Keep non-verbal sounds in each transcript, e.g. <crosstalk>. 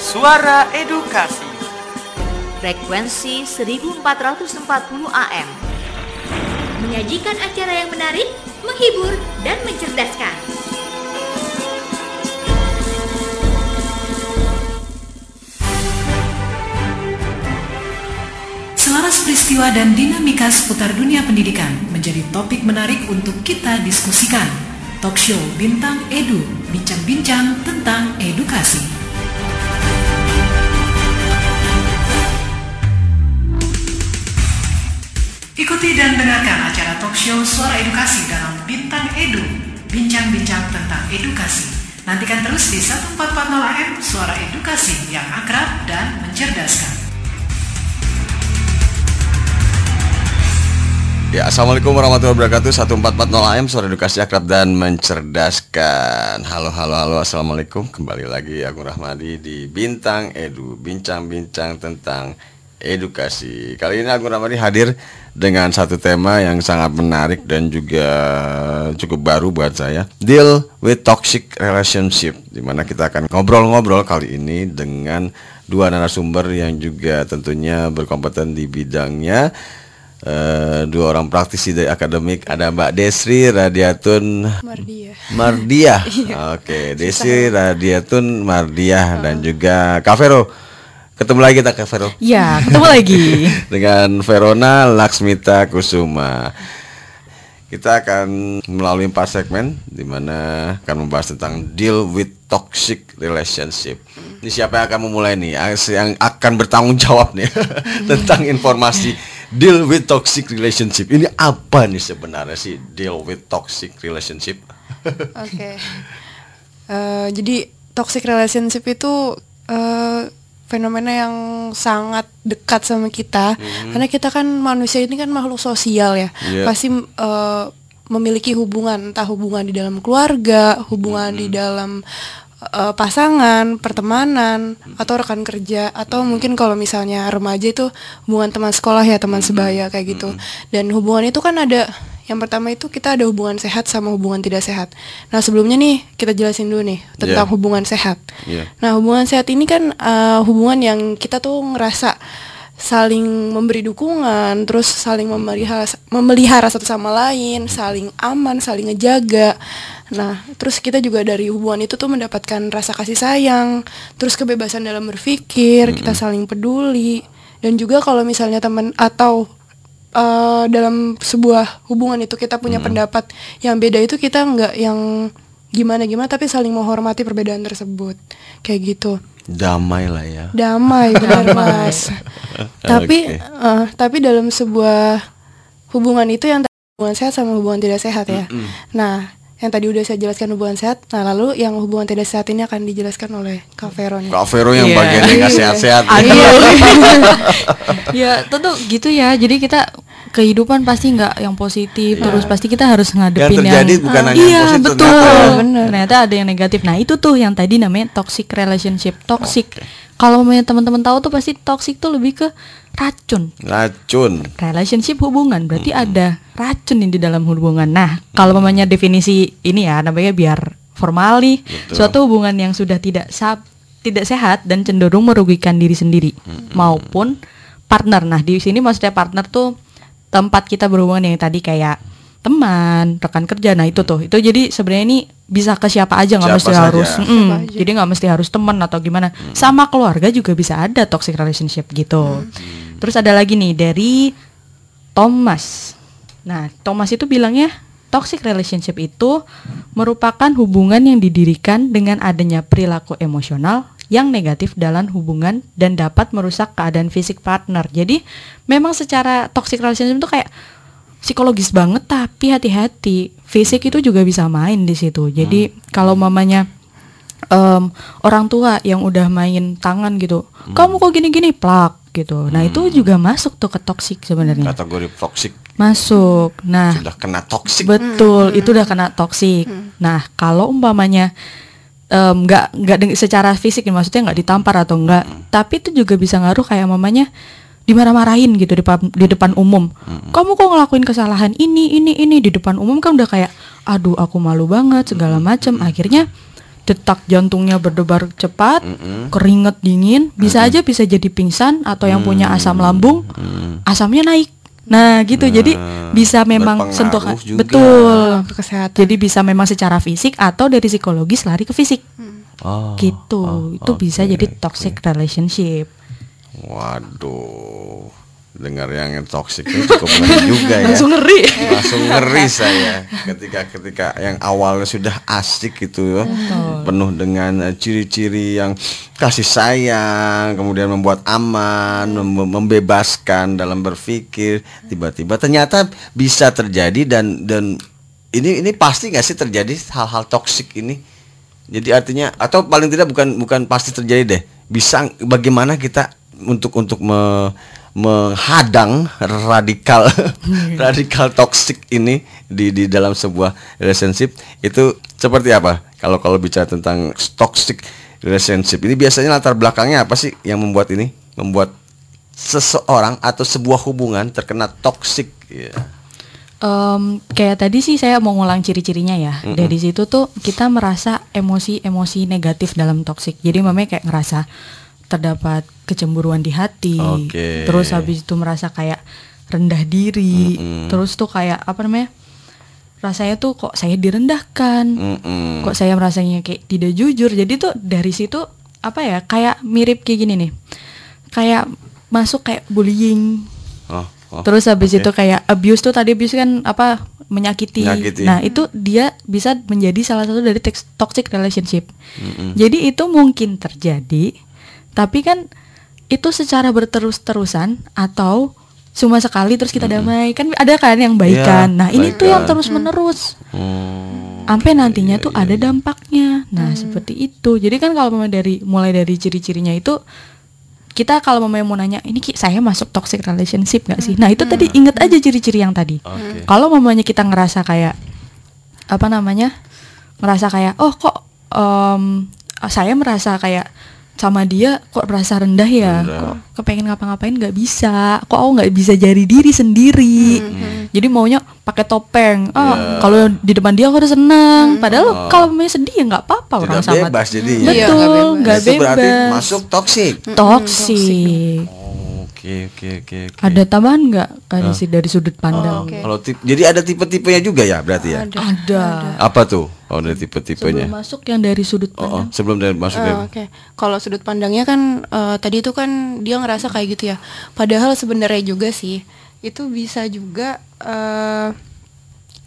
Suara Edukasi. Frekuensi 1440 AM Menyajikan acara yang menarik, menghibur, dan mencerdaskan. Selaras peristiwa dan dinamika seputar dunia pendidikan menjadi topik menarik untuk kita diskusikan. Talk show Bintang Edu, bincang-bincang tentang edukasi. Ikuti dan dengarkan acara talk show Suara Edukasi dalam Bintang Edu, bincang-bincang tentang edukasi. Nantikan terus di 1440 AM Suara Edukasi yang akrab dan mencerdaskan. Ya, Assalamualaikum warahmatullahi wabarakatuh. 1440 AM Suara Edukasi Akrab dan Mencerdaskan. Halo, halo, halo Assalamualaikum. Kembali lagi Agung Rahmadi di Bintang Edu Bincang-bincang tentang edukasi. Kali ini Agung Rahmadi hadir dengan satu tema yang sangat menarik dan juga cukup baru buat saya. Deal with Toxic Relationship Di mana kita akan ngobrol-ngobrol kali ini dengan dua narasumber yang juga tentunya berkompeten di bidangnya Uh, dua orang praktisi dari akademik ada Mbak Desri Radiatun Mardia. Mardia. <laughs> Oke, okay. Desri Radiatun Mardia dan juga Kak Vero. Ketemu lagi kita Kak Vero. Ya, ketemu lagi. <laughs> Dengan Verona Laksmita Kusuma. Kita akan melalui empat segmen di mana akan membahas tentang deal with toxic relationship. Ini siapa yang akan memulai nih? Yang akan bertanggung jawab nih <laughs> tentang informasi deal with toxic relationship. Ini apa nih sebenarnya sih deal with toxic relationship? <laughs> Oke. Okay. Uh, jadi toxic relationship itu uh, fenomena yang sangat dekat sama kita hmm. karena kita kan manusia ini kan makhluk sosial ya. Yeah. Pasti uh, memiliki hubungan entah hubungan di dalam keluarga, hubungan hmm. di dalam uh, pasangan, pertemanan, atau rekan kerja, atau mungkin kalau misalnya remaja itu hubungan teman sekolah ya teman sebaya kayak gitu. Dan hubungan itu kan ada yang pertama itu kita ada hubungan sehat sama hubungan tidak sehat. Nah sebelumnya nih kita jelasin dulu nih tentang yeah. hubungan sehat. Yeah. Nah hubungan sehat ini kan uh, hubungan yang kita tuh ngerasa saling memberi dukungan, terus saling memelihara memelihara satu sama lain, saling aman, saling ngejaga. Nah, terus kita juga dari hubungan itu tuh mendapatkan rasa kasih sayang, terus kebebasan dalam berpikir, kita saling peduli, dan juga kalau misalnya teman atau uh, dalam sebuah hubungan itu kita punya hmm. pendapat yang beda itu kita nggak yang gimana gimana tapi saling menghormati perbedaan tersebut kayak gitu damai lah ya damai benar <laughs> mas tapi okay. uh, tapi dalam sebuah hubungan itu yang hubungan sehat sama hubungan tidak sehat ya mm -hmm. nah yang tadi udah saya jelaskan hubungan sehat. Nah, lalu yang hubungan tidak sehat ini akan dijelaskan oleh Kak Vero. Kak Vero yang yeah. bagian yang sehat-sehat. Iya. <laughs> ya, tentu gitu ya. Jadi kita kehidupan pasti nggak yang positif yeah. terus pasti kita harus ngadepin yang terjadi yang, bukan uh, hanya iya, yang positif betul ya. bener. ternyata ada yang negatif nah itu tuh yang tadi namanya toxic relationship toxic okay. kalau teman-teman tahu tuh pasti toxic tuh lebih ke racun. Racun. Relationship hubungan berarti hmm. ada racun di dalam hubungan. Nah, kalau namanya definisi ini ya namanya biar formali Betul. suatu hubungan yang sudah tidak sab tidak sehat dan cenderung merugikan diri sendiri hmm. maupun partner. Nah, di sini maksudnya partner tuh tempat kita berhubungan yang tadi kayak teman, rekan kerja. Nah, itu tuh. Itu jadi sebenarnya ini bisa ke siapa aja nggak mesti saja. harus mm, jadi nggak mesti harus teman atau gimana. Hmm. Sama keluarga juga bisa ada toxic relationship gitu. Hmm Terus ada lagi nih dari Thomas. Nah, Thomas itu bilangnya toxic relationship itu merupakan hubungan yang didirikan dengan adanya perilaku emosional yang negatif dalam hubungan dan dapat merusak keadaan fisik partner. Jadi, memang secara toxic relationship itu kayak psikologis banget tapi hati-hati. Fisik itu juga bisa main di situ. Jadi, hmm. kalau mamanya um, orang tua yang udah main tangan gitu, hmm. kamu kok gini-gini plak gitu. Nah, hmm. itu juga masuk tuh ke toksik sebenarnya. Kategori toksik. Masuk. Nah, sudah kena toksik. Betul, hmm. itu udah kena toksik. Hmm. Nah, kalau umpamanya nggak um, nggak secara fisik maksudnya nggak ditampar atau enggak, hmm. tapi itu juga bisa ngaruh kayak mamanya dimarah-marahin gitu di, di depan umum. Hmm. Kamu kok ngelakuin kesalahan ini ini ini di depan umum kan udah kayak aduh aku malu banget segala macem. Hmm. Akhirnya detak jantungnya berdebar cepat, keringet dingin, bisa aja bisa jadi pingsan atau yang punya asam lambung, asamnya naik. Nah, gitu. jadi bisa memang sentuh juga. betul. ke kesehatan. Jadi bisa memang secara fisik atau dari psikologis lari ke fisik. Oh, gitu. Itu bisa oke, jadi toxic relationship. Waduh, dengar yang toxic itu cukup ngeri <laughs> juga ya. Langsung ngeri. Langsung ngeri saya ketika ketika yang awalnya sudah asik gitu ya, penuh dengan ciri-ciri yang kasih sayang, kemudian membuat aman, mem- membebaskan dalam berpikir, tiba-tiba ternyata bisa terjadi dan dan ini ini pasti nggak sih terjadi hal-hal toksik ini? Jadi artinya atau paling tidak bukan bukan pasti terjadi deh. Bisa bagaimana kita untuk untuk me- menghadang radikal <laughs> radikal toksik ini di di dalam sebuah relationship itu seperti apa? Kalau kalau bicara tentang toxic relationship ini biasanya latar belakangnya apa sih yang membuat ini membuat seseorang atau sebuah hubungan terkena toxic ya. Em, kayak tadi sih saya mau ngulang ciri-cirinya ya. Dari situ tuh kita merasa emosi-emosi negatif dalam toksik. Jadi mamanya kayak ngerasa terdapat kecemburuan di hati. Oke. Terus habis itu merasa kayak rendah diri. Terus tuh kayak apa namanya? Rasanya tuh kok saya direndahkan. Mm-mm. Kok saya merasanya kayak tidak jujur. Jadi tuh dari situ apa ya? Kayak mirip kayak gini nih. Kayak masuk kayak bullying. Oh, oh, Terus habis oke. itu kayak abuse tuh tadi abuse kan apa menyakiti. Menyakiti. Nah, itu dia bisa menjadi salah satu dari toxic relationship. Jadi itu mungkin terjadi, tapi kan itu secara berterus-terusan atau cuma sekali terus kita damai. Kan ada kan yang baikan. Iya, nah, ini tuh yang baikan. terus-menerus. Hmm. Sampai nantinya iya, tuh ada dampaknya. Nah, seperti itu. Jadi kan kalau memang dari mulai dari ciri-cirinya itu kita kalau memang mau nanya ini Ki, saya masuk toxic relationship nggak sih? Nah itu tadi inget aja ciri-ciri yang tadi. Oke. Kalau mamanya kita ngerasa kayak apa namanya ngerasa kayak oh kok em, saya merasa kayak sama dia kok merasa rendah ya? Rendah. kok kepengen ngapa-ngapain nggak bisa? Kok aku nggak bisa jadi diri sendiri? Jadi maunya pakai topeng. Ah kalau di depan dia aku harus senang padahal kalau mamanya sedih ya nggak apa-apa orang sama bebas jadinya. Iya, nggak betul bebas. nggak itu berarti bebas. masuk toxic. toksik Oke oke oke. oke. ada tambahan nggak kan sih dari sudut pandang Oke. Kalau tip, jadi ada tipe-tipenya juga ya berarti ya. Ada. ada Apa tuh? Oh ada sebelum tipe-tipenya. masuk yang dari sudut Oh, oh, pandang sebelum dari masuk dari. Oke, kalau sudut pandangnya kan eh, tadi itu kan dia ngerasa kayak gitu ya. Padahal sebenarnya juga sih itu bisa juga eh,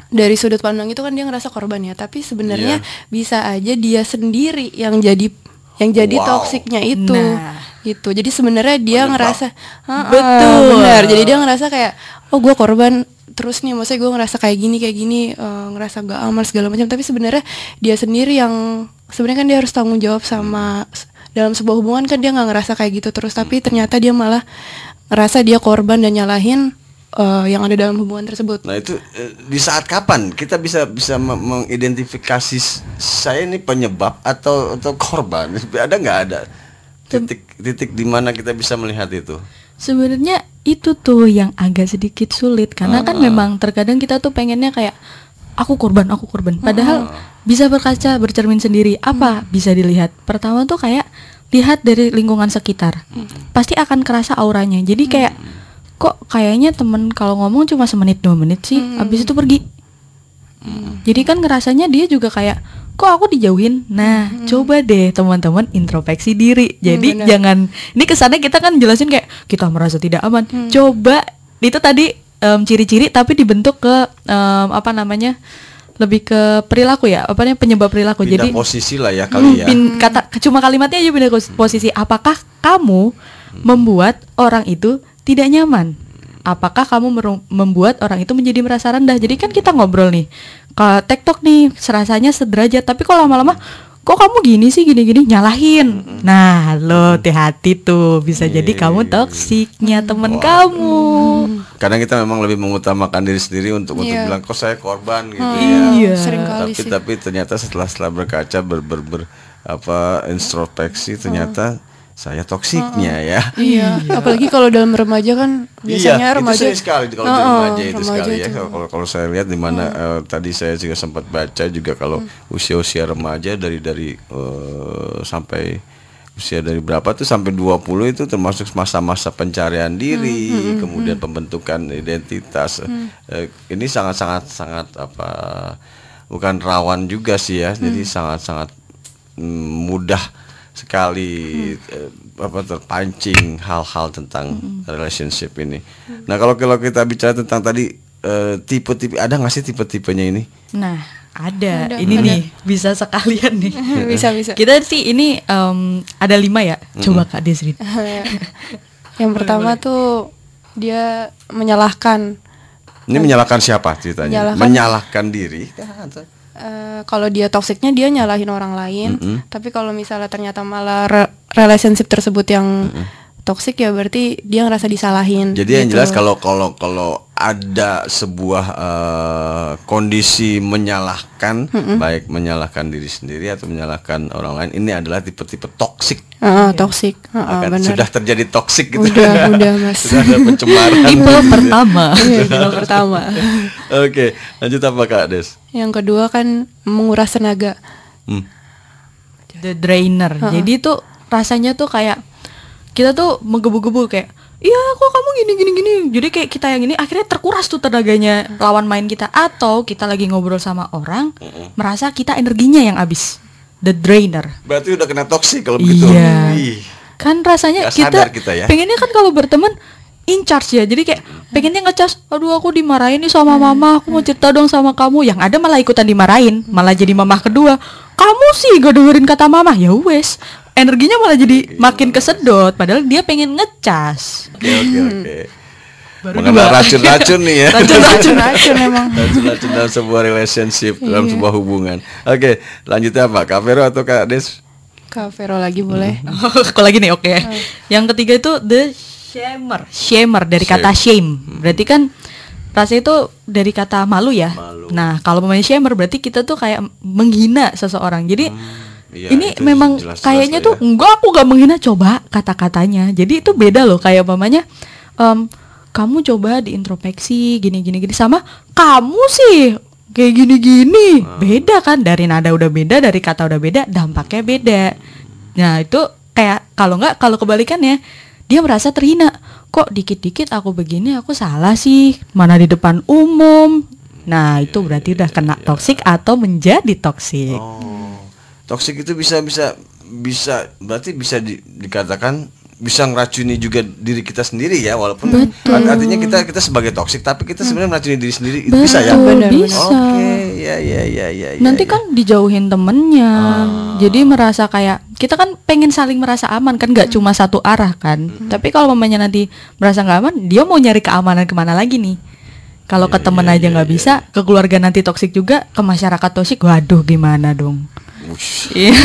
dari sudut pandang itu kan dia ngerasa korban ya. Tapi sebenarnya Iya. bisa aja dia sendiri yang jadi yang jadi Wow. toksiknya itu. Nah. Gitu. Jadi sebenarnya dia ngerasa "Ha-ha, Betul. benar. Jadi dia ngerasa kayak oh gue korban terus nih maksudnya gue ngerasa kayak gini kayak gini eh, ngerasa gak aman segala macam tapi sebenarnya dia sendiri yang sebenarnya kan dia harus tanggung jawab sama dalam sebuah hubungan kan dia nggak ngerasa kayak gitu terus tapi ternyata dia malah ngerasa dia korban dan nyalahin eh, yang ada dalam hubungan tersebut Nah itu eh, di saat kapan kita bisa bisa me- mengidentifikasi saya ini penyebab atau atau korban? <laughs> Ada nggak ada titik titik di mana kita bisa melihat itu? Sebenarnya itu tuh yang agak sedikit sulit karena kan memang terkadang kita tuh pengennya kayak aku korban, aku korban. Padahal bisa berkaca, bercermin sendiri. Apa bisa dilihat? Pertama tuh kayak lihat dari lingkungan sekitar. Pasti akan kerasa auranya. Jadi kayak kok kayaknya temen kalau ngomong cuma semenit dua menit sih, habis itu pergi. Jadi kan ngerasanya dia juga kayak kok aku dijauhin. Nah, coba deh teman-teman introspeksi diri. Jadi benar. jangan ini kesannya kita kan jelasin kayak kita merasa tidak aman. Coba itu tadi em, ciri-ciri tapi dibentuk ke em, apa namanya? lebih ke perilaku ya, apa namanya penyebab perilaku. Pindah Jadi posisi lah ya Hmm, kali ya. pin- kata cuma kalimatnya aja pindah posisi. Apakah kamu membuat orang itu tidak nyaman? Apakah kamu membuat orang itu menjadi merasa rendah? Jadi kan kita ngobrol nih, ke TikTok nih, serasanya sederajat, tapi kok lama-lama kok kamu gini sih gini-gini nyalahin. Nah, lo hati-hati tuh bisa jadi kamu toksiknya temen kamu. Kadang kita memang lebih mengutamakan diri sendiri untuk untuk Iya. bilang kok saya korban gitu Hmm, ya. Iya. sering kali tapi sih tapi ternyata setelah setelah berkaca ber, ber, ber- apa introspeksi ternyata saya toksiknya ya. Iya, apalagi kalau dalam remaja kan biasanya iya, remaja itu sekali kalau di Oh, remaja itu remaja sekali ya. itu. Kalau kalau saya lihat di mana eh, tadi saya juga sempat baca juga kalau usia-usia remaja dari dari eh, sampai usia dari berapa tuh sampai 20 itu termasuk masa-masa pencarian diri, kemudian pembentukan identitas. Eh, ini sangat-sangat sangat apa bukan rawan juga sih ya. Jadi sangat-sangat mm, mudah sekali eh, apa terpancing hal-hal tentang relationship ini. Nah kalau kalau kita bicara tentang tadi eh, tipe-tipe ada nggak sih tipe-tipenya ini? Nah, ada. ini nih bisa sekalian nih. <laughs> bisa bisa. Kita sih ini em, ada lima ya. Coba Kak Desri. <laughs> Yang pertama tuh dia menyalahkan Ini menyalahkan siapa ceritanya? Menyalahkan- Menyalahkan diri. Eh, kalau dia toksiknya dia nyalahin orang lain, tapi kalau misalnya ternyata malah re- relationship tersebut yang toksik ya berarti dia ngerasa disalahin. Jadi yang gitu. jelas kalau kalau kalau ada sebuah eh, kondisi menyalahkan, baik menyalahkan diri sendiri atau menyalahkan orang lain, ini adalah tipe-tipe toksik. Heeh, toksik, Heeh, Akan benar. sudah terjadi toksik gitu. Udah, <laughs> udah, Mas. sudah ada pencemaran. Tipe <laughs> pertama. Iya, yang pertama. <laughs> Oke, lanjut apa Kak Des? Yang kedua kan menguras tenaga. Hmm. The drainer. Jadi tuh rasanya tuh kayak kita tuh menggebu-gebu kayak Iya kok kamu gini gini gini Jadi kayak kita yang ini akhirnya terkuras tuh tenaganya lawan main kita Atau kita lagi ngobrol sama orang Merasa kita energinya yang habis The drainer Berarti udah kena toksik kalau begitu. Iya. Ih. Kan rasanya Nggak kita, kita ya. pengennya kan kalau berteman in charge ya. Jadi kayak pengennya ngecas, aduh aku dimarahin nih sama mama, aku mau cerita dong sama kamu. Yang ada malah ikutan dimarahin, malah jadi mamah kedua. Kamu sih gak dengerin kata mama. Ya wes, energinya malah jadi makin kesedot padahal dia pengen ngecas. Oke oke oke. <laughs> Baru Mengenal dua. racun-racun nih ya. <laughs> Racun-racun racun <laughs> emang. Racun-racun dalam sebuah relationship, dalam sebuah hubungan. Oke, lanjutnya apa? Kak Vero atau Kak Des? Kak Vero lagi boleh. Kok lagi nih oke. Yang ketiga itu the shamer. Shamer dari kata shame. Berarti kan rasa itu dari kata malu ya. Nah, kalau pemain shamer berarti kita tuh kayak menghina seseorang. Jadi Iya, ini memang jelas-jelas kayaknya lah tuh ya. enggak aku gak menghina coba kata-katanya. Jadi itu beda loh kayak mamanya em, kamu coba diintrospeksi gini gini sama kamu sih kayak gini-gini. Ah. beda kan dari nada udah beda dari kata udah beda dampaknya beda. Nah itu kayak kalau nggak kalau kebalikannya dia merasa terhina. Kok dikit-dikit aku begini aku salah sih? Mana di depan umum? Nah itu berarti udah kena toksik atau menjadi toksik Oh, toksik itu bisa bisa bisa berarti bisa di- dikatakan bisa ngeracuni juga diri kita sendiri ya walaupun art- artinya kita kita sebagai toksik tapi kita sebenarnya meracuni diri sendiri itu bisa ya. Betul, Benar, bisa. Oke, ya ya ya ya. ya, nanti ya. kan dijauhin temennya jadi merasa kayak kita kan pengen saling merasa aman kan nggak cuma satu arah kan. Tapi kalau mamanya nanti merasa nggak aman dia mau nyari keamanan ke mana lagi nih? Kalau ke temen aja nggak bisa ke keluarga nanti toksik juga ke masyarakat toksik waduh gimana dong. Iya. <laughs>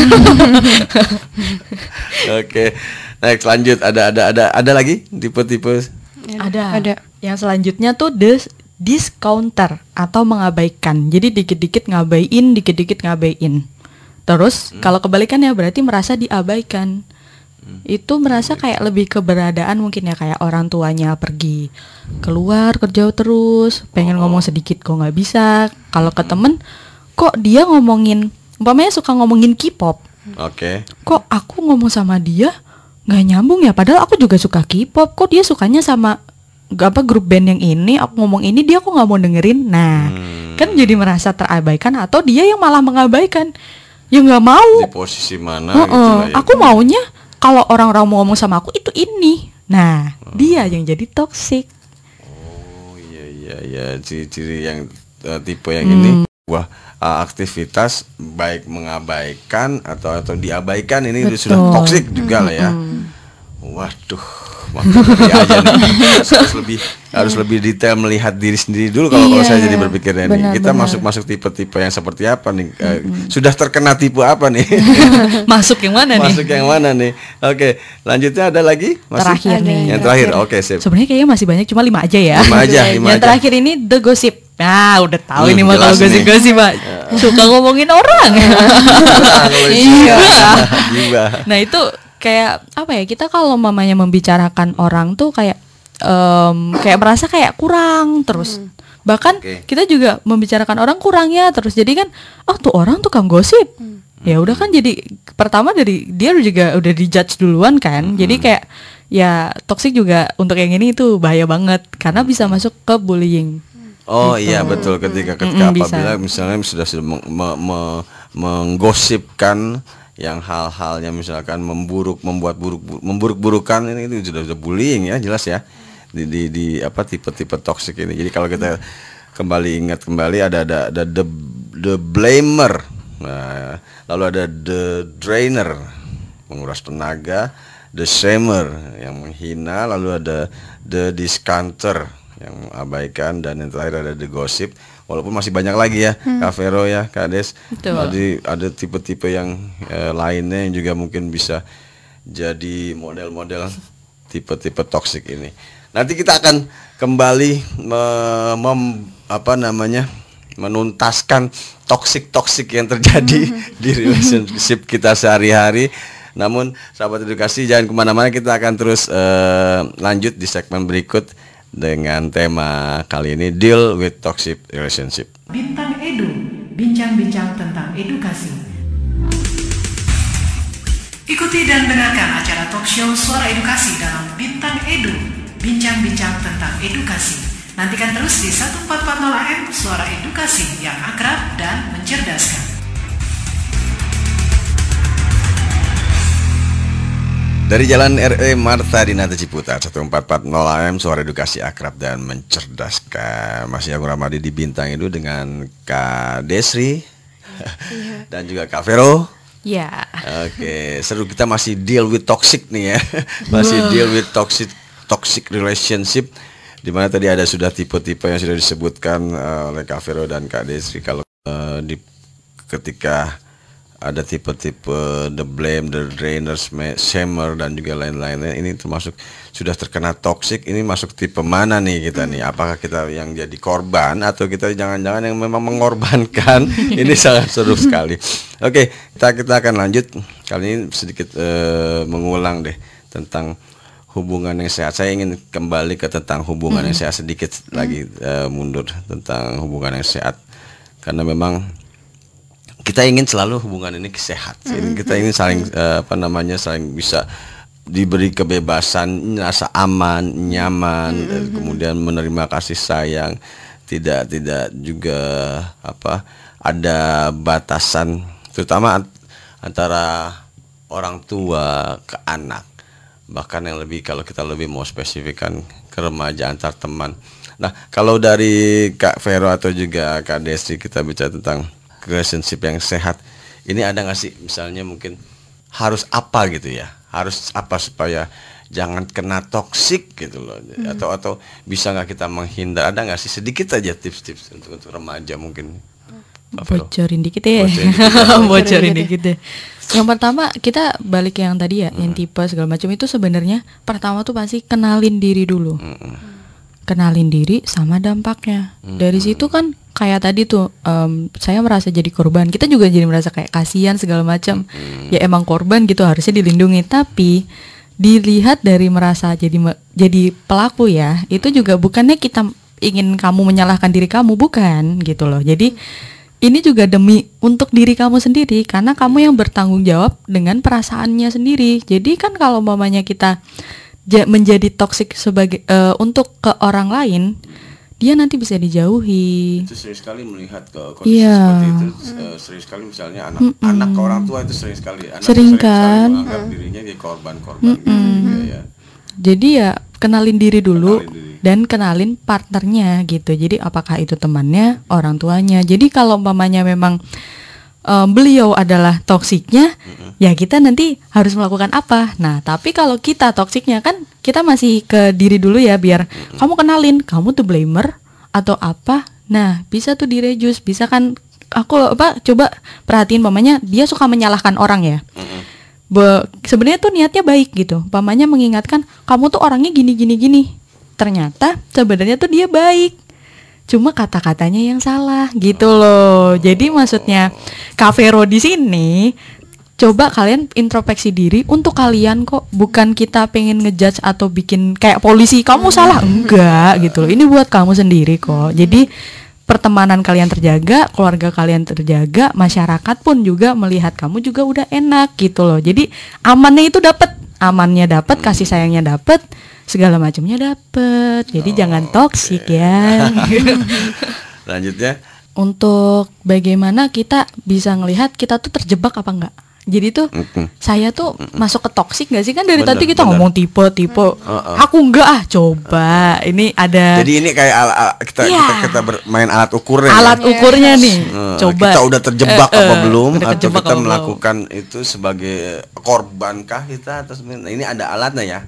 Oke. Next lanjut. Ada ada ada ada lagi tipe-tipe? Ada. Ada. yang selanjutnya tuh dis discounter atau mengabaikan. Jadi dikit-dikit ngabain dikit-dikit ngabain. Terus kalau kebalikannya berarti merasa diabaikan. Itu merasa kayak lebih keberadaan mungkin ya kayak orang tuanya pergi keluar kerja terus pengen ngomong sedikit kok nggak bisa. Kalau ke temen kok dia ngomongin umpamanya suka ngomongin K-pop. Oke. kok aku ngomong sama dia nggak nyambung ya? Padahal aku juga suka K-pop. Kok dia sukanya sama gak apa grup band yang ini? Aku ngomong ini dia kok nggak mau dengerin? Nah kan jadi merasa terabaikan atau dia yang malah mengabaikan. Ya nggak mau. Di posisi mana Heeh, gitu lah ya. aku maunya kalau orang-orang mau ngomong sama aku itu ini. Nah dia yang jadi toxic. Oh iya iya iya. Ciri-ciri yang eh, tipe yang Hmm. ini wah eh, aktivitas baik mengabaikan atau atau diabaikan ini udah sudah Betul. toksik juga lah ya. Waduh, aja nih. harus, harus lebih harus lebih detail melihat diri sendiri dulu kalau kalau Iya, saya jadi berpikirnya nih. benar, Kita benar. masuk masuk tipe-tipe yang seperti apa nih? Eh, Sudah terkena tipe apa nih? <laughs> masuk yang mana nih masuk yang mana nih? Oke, lanjutnya ada lagi? Masih? Terakhir nih. Yang terakhir. Oke, sip. sebenarnya kayaknya masih banyak cuma lima aja ya Lima aja, lima yang aja. terakhir ini the gossip nah udah tahu Hmm, ini mah kalau gosip-gosip pak <laughs> suka ngomongin orang Nah, kalau <laughs> Iya. Gibah. Nah itu kayak apa ya kita kalau mamanya membicarakan orang tuh kayak em, kayak merasa kayak kurang terus. Bahkan Oke. kita juga membicarakan orang kurang ya terus. Jadi kan oh tuh orang tukang gosip. Ya udah kan jadi pertama dari dia juga udah dijudge duluan kan. Jadi kayak ya toxic juga untuk yang ini itu bahaya banget. Karena bisa masuk ke bullying. Oh iya betul. Ketika ketika Mm-mm, bisa. apabila misalnya sudah sudah meng- me- me- menggosipkan yang hal-halnya misalkan memburuk membuat buruk memburuk-burukan ini, itu sudah sudah bullying ya jelas ya di di, di apa tipe-tipe toxic ini. Jadi kalau kita kembali ingat kembali ada ada ada the the blamer. Nah, lalu ada the drainer menguras tenaga, the shamer yang menghina, lalu ada the discounter yang mengabaikan dan yang terakhir ada the gossip. Walaupun masih banyak lagi ya, Kak Vero ya, Kak Des. Betul. Jadi ada tipe-tipe yang eh, lainnya yang juga mungkin bisa jadi model-model tipe-tipe toxic ini. Nanti kita akan kembali me- mem- apa namanya menuntaskan toxic-toxic yang terjadi <laughs> di relationship kita sehari-hari. Namun sahabat edukasi jangan ke mana-mana kita akan terus eh, lanjut di segmen berikut dengan tema kali ini deal with toxic relationship. Bintang Edu, bincang-bincang tentang edukasi. Ikuti dan dengarkan acara talk show Suara Edukasi dalam Bintang Edu, bincang-bincang tentang edukasi. Nantikan terus di 1440 AM Suara Edukasi yang akrab dan mencerdaskan. Dari Jalan RE Marta Dinata Ciputat 1440 AM Suara Edukasi Akrab dan Mencerdaskan. Masih aku Ramadi di Bintang itu dengan Kak Desri <laughs> Dan juga Kak Vero. Ya Oke seru. Kita masih deal with toxic nih ya. <laughs> Masih deal with toxic toxic relationship Di mana tadi ada sudah tipe-tipe yang sudah disebutkan eh, oleh Kak Vero dan Kak Desri Kalau eh, di ketika ada tipe-tipe the blame, the drainer, sma- shamer dan juga lain-lainnya. Ini termasuk sudah terkena toxic. Ini masuk tipe mana nih kita nih? Apakah kita yang jadi korban atau kita jangan-jangan yang memang mengorbankan? <laughs> Ini sangat seru sekali. Oke kita kita akan lanjut. Kali ini sedikit eh, mengulang deh tentang hubungan yang sehat. Saya ingin kembali ke tentang hubungan yang sehat sedikit lagi eh, mundur tentang hubungan yang sehat. Karena memang kita ingin selalu hubungan ini sehat. Ini kita ingin saling eh, apa namanya saling bisa diberi kebebasan, rasa aman, nyaman, dan kemudian menerima kasih sayang, tidak tidak juga apa ada batasan, terutama ant- antara orang tua ke anak. Bahkan yang lebih kalau kita lebih mau spesifikkan ke remaja antar teman. Nah, kalau dari Kak Vero atau juga Kak Desi kita bicara tentang relationship yang sehat. Ini ada nggak sih misalnya mungkin harus apa gitu ya? Harus apa supaya jangan kena toksik gitu loh. Atau atau bisa nggak kita menghindar? Ada nggak sih sedikit aja tips-tips untuk untuk remaja mungkin? Bocorin dikit ya Bocorin dikit <laughs> ya. bocorin dikit deh yang pertama kita balik yang tadi ya yang tipe segala macam itu sebenarnya pertama tuh pasti kenalin diri dulu kenalin diri sama dampaknya. Dari situ kan kayak tadi tuh em, saya merasa jadi korban. Kita juga jadi merasa kayak kasihan segala macam. Ya emang korban gitu harusnya dilindungi. Tapi dilihat dari merasa jadi jadi pelaku ya itu juga bukannya kita ingin kamu menyalahkan diri kamu bukan gitu loh. Jadi ini juga demi untuk diri kamu sendiri karena kamu yang bertanggung jawab dengan perasaannya sendiri. Jadi kan kalau mamanya kita menjadi toksik sebagai eh, untuk ke orang lain dia nanti bisa dijauhi itu sering sekali melihat ke kondisi Iya. seperti itu eh, sering sekali misalnya anak anak ke orang tua itu sering sekali anak Sering sekali kan? menganggap dirinya jadi korban-korban gitu juga ya Jadi ya kenalin diri dulu Kenalin diri. dan kenalin partnernya gitu. Jadi apakah itu temannya, orang tuanya. Jadi kalau umpamanya memang em, beliau adalah toksiknya, ya kita nanti harus melakukan apa. Nah, tapi kalau kita toksiknya kan kita masih ke diri dulu ya biar kamu kenalin kamu tuh blamer atau apa. Nah, bisa tuh direjus, bisa kan aku apa coba perhatiin umpamanya dia suka menyalahkan orang ya be- sebenarnya tuh niatnya baik gitu. Pamannya mengingatkan kamu tuh orangnya gini gini gini. Ternyata sebenarnya tuh dia baik. Cuma kata-katanya yang salah gitu loh. Jadi maksudnya Kavero di sini coba kalian introspeksi diri untuk kalian kok. Bukan kita pengen ngejudge atau bikin kayak polisi kamu salah. Enggak gitu loh. Ini buat kamu sendiri kok. Jadi pertemanan kalian terjaga keluarga kalian terjaga masyarakat pun juga melihat kamu juga udah enak gitu loh. Jadi amannya itu dapat amannya dapat kasih sayangnya dapat segala macamnya dapat jadi jangan toksik ya <laughs> Lanjutnya untuk bagaimana kita bisa ngelihat kita tuh terjebak apa enggak. Jadi tuh Mm-mm. saya tuh masuk ke toksik gak sih kan dari Bener, tadi kita bener. ngomong tipe tipe. Heeh. Aku enggak ah coba. Ini ada Jadi ini kayak ala, ala- kita, Iya. kita kita bermain alat ukurnya. alat ya. ukurnya nih. Eh, coba. kita udah terjebak Eh, apa eh, belum atau kita apa belum. melakukan itu sebagai korbankah kita atau ini ada alatnya ya.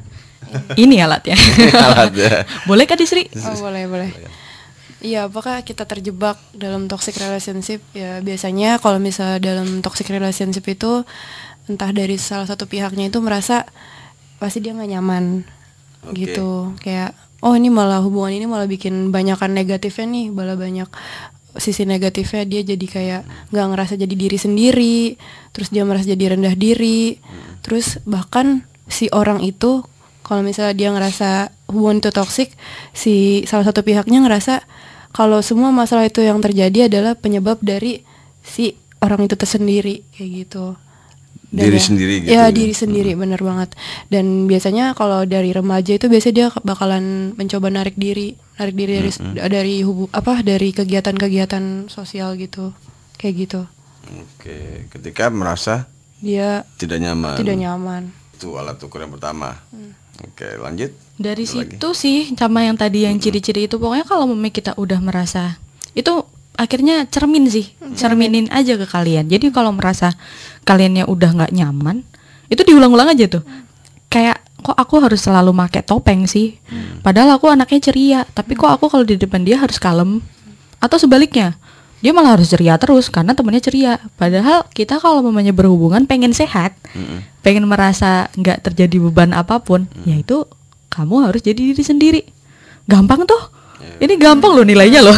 Ini alatnya. <laughs> alatnya. Boleh Kak Disri? Oh boleh boleh. Iya, apakah kita terjebak dalam toxic relationship? Ya biasanya kalau misal dalam toxic relationship itu entah dari salah satu pihaknya itu merasa pasti dia nggak nyaman Oke. gitu. Kayak oh ini malah hubungan ini malah bikin banyakan negatifnya nih, malah banyak sisi negatifnya dia jadi kayak nggak ngerasa jadi diri sendiri, terus dia merasa jadi rendah diri, terus bahkan si orang itu kalau misalnya dia ngerasa hubungan itu toksik, si salah satu pihaknya ngerasa kalau semua masalah itu yang terjadi adalah penyebab dari si orang itu tersendiri kayak gitu. Diri ya- sendiri gitu ya. Ya, diri sendiri bener banget. Dan biasanya kalau dari remaja itu biasanya dia bakalan mencoba narik diri, narik diri dari dari hubu apa dari kegiatan-kegiatan sosial gitu. Kayak gitu. Oke, ketika merasa Dia tidak nyaman. tidak nyaman. Itu alat ukur yang pertama. Oke, lanjut. Dari Ada lagi? situ sih sama yang tadi yang ciri-ciri itu. Pokoknya kalau memang kita udah merasa itu akhirnya cermin sih. Cerminin aja ke kalian. Jadi kalau merasa kaliannya udah nggak nyaman itu diulang-ulang aja tuh. Kayak kok aku harus selalu pakai topeng sih? Padahal aku anaknya ceria tapi kok aku kalau di depan dia harus kalem? Atau sebaliknya dia malah harus ceria terus karena temennya ceria. Padahal kita kalau mamanya berhubungan pengen sehat pengen merasa nggak terjadi beban apa pun yaitu kamu harus jadi diri sendiri. Gampang tuh. Ini gampang loh nilainya loh.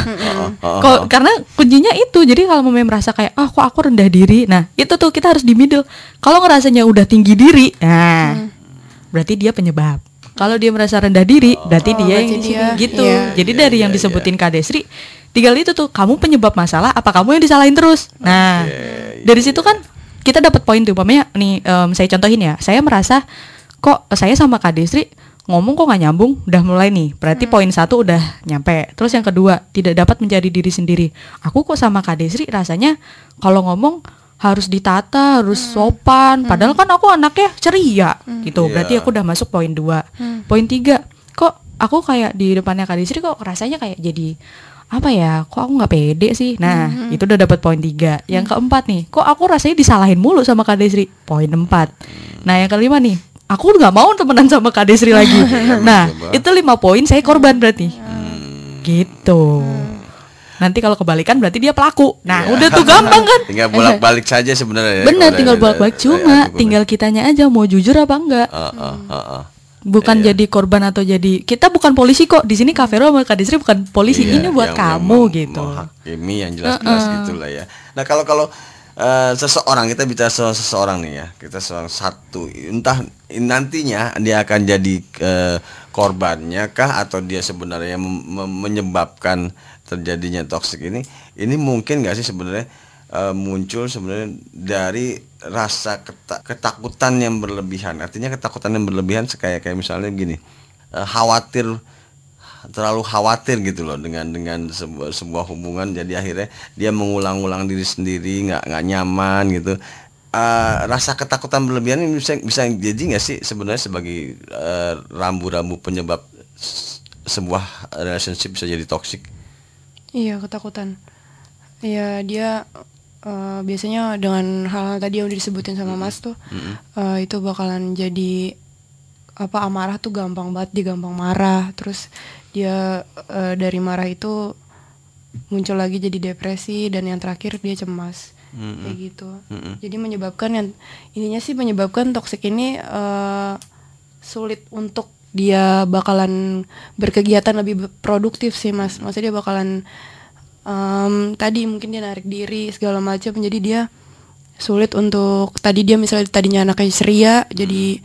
Oh, Kok- karena kuncinya itu. Jadi kalau mamanya merasa kayak ah kok aku rendah diri? Nah itu tuh kita harus di middle. Kalau ngerasanya udah tinggi diri nah berarti dia penyebab. Kalau dia merasa rendah diri berarti Oh, dia yang berarti dia- gitu. iya. jadi Iya, dari yang iya, disebutin Kak Desri tinggal itu tuh kamu penyebab masalah apa kamu yang disalahin terus? Nah dari situ kan kita dapat poin tuh umpamanya nih em, saya contohin ya saya merasa kok saya sama Kak Desri ngomong kok nggak nyambung udah mulai nih. Berarti poin satu udah nyampe. Terus yang kedua tidak dapat menjadi diri sendiri. Aku kok sama Kak Desri rasanya kalau ngomong harus ditata harus sopan. Padahal kan aku anaknya ceria gitu. Iya. berarti aku udah masuk poin dua. Poin tiga kok aku kayak di depannya Kak Desri kok rasanya kayak jadi apa ya? Kok aku nggak pede sih? Nah itu udah dapat poin tiga. Yang keempat nih kok aku rasanya disalahin mulu sama Kak Desri? Poin empat. Nah yang kelima nih aku nggak mau temenan sama Kak Desri <laughs> lagi. Nah coba. itu lima poin saya korban berarti. Gitu. Nanti kalau kebalikan berarti dia pelaku. Nah udah tuh gampang kan? <laughs> Tinggal bolak-balik saja sebenarnya. ya, bener tinggal dari- bolak-balik. Dari cuma ukurnya. tinggal kitanya aja mau jujur apa enggak. Ah, ah, ah, ah. Bukan Iya. jadi korban atau jadi kita bukan polisi kok di sini Kak Vero sama Kak Desri bukan polisi Iya, ini buat kamu gitu menghakimi yang jelas-jelas gitulah ya. Nah kalau kalau eh, seseorang kita bicara soal seseorang nih ya, kita seorang satu, entah nantinya dia akan jadi eh, korbannya kah atau dia sebenarnya menyebabkan terjadinya toksik ini, ini mungkin nggak sih sebenarnya eh, muncul sebenarnya dari rasa keta- ketakutan yang berlebihan. Artinya ketakutan yang berlebihan kayak kayak misalnya gini, eh, khawatir terlalu khawatir gitu loh dengan dengan sebuah, sebuah hubungan jadi akhirnya dia mengulang-ulang diri sendiri nggak nggak nyaman gitu Eh, rasa ketakutan berlebihan ini bisa bisa jadi nggak sih sebenarnya sebagai rambu-rambu penyebab s- sebuah relationship bisa jadi toksik Iya ketakutan. Iya dia eh, biasanya dengan hal-hal tadi yang udah disebutin sama Mas tuh eh, itu bakalan jadi apa amarah tuh gampang banget dia gampang marah terus dia eh, dari marah itu muncul lagi jadi depresi dan yang terakhir dia cemas. Kayak gitu. Jadi menyebabkan yang intinya sih menyebabkan toksik ini eh, sulit untuk dia bakalan berkegiatan lebih produktif sih mas. Maksudnya dia bakalan em, tadi mungkin dia narik diri segala macam jadi dia sulit untuk tadi dia misalnya tadinya anaknya ceria jadi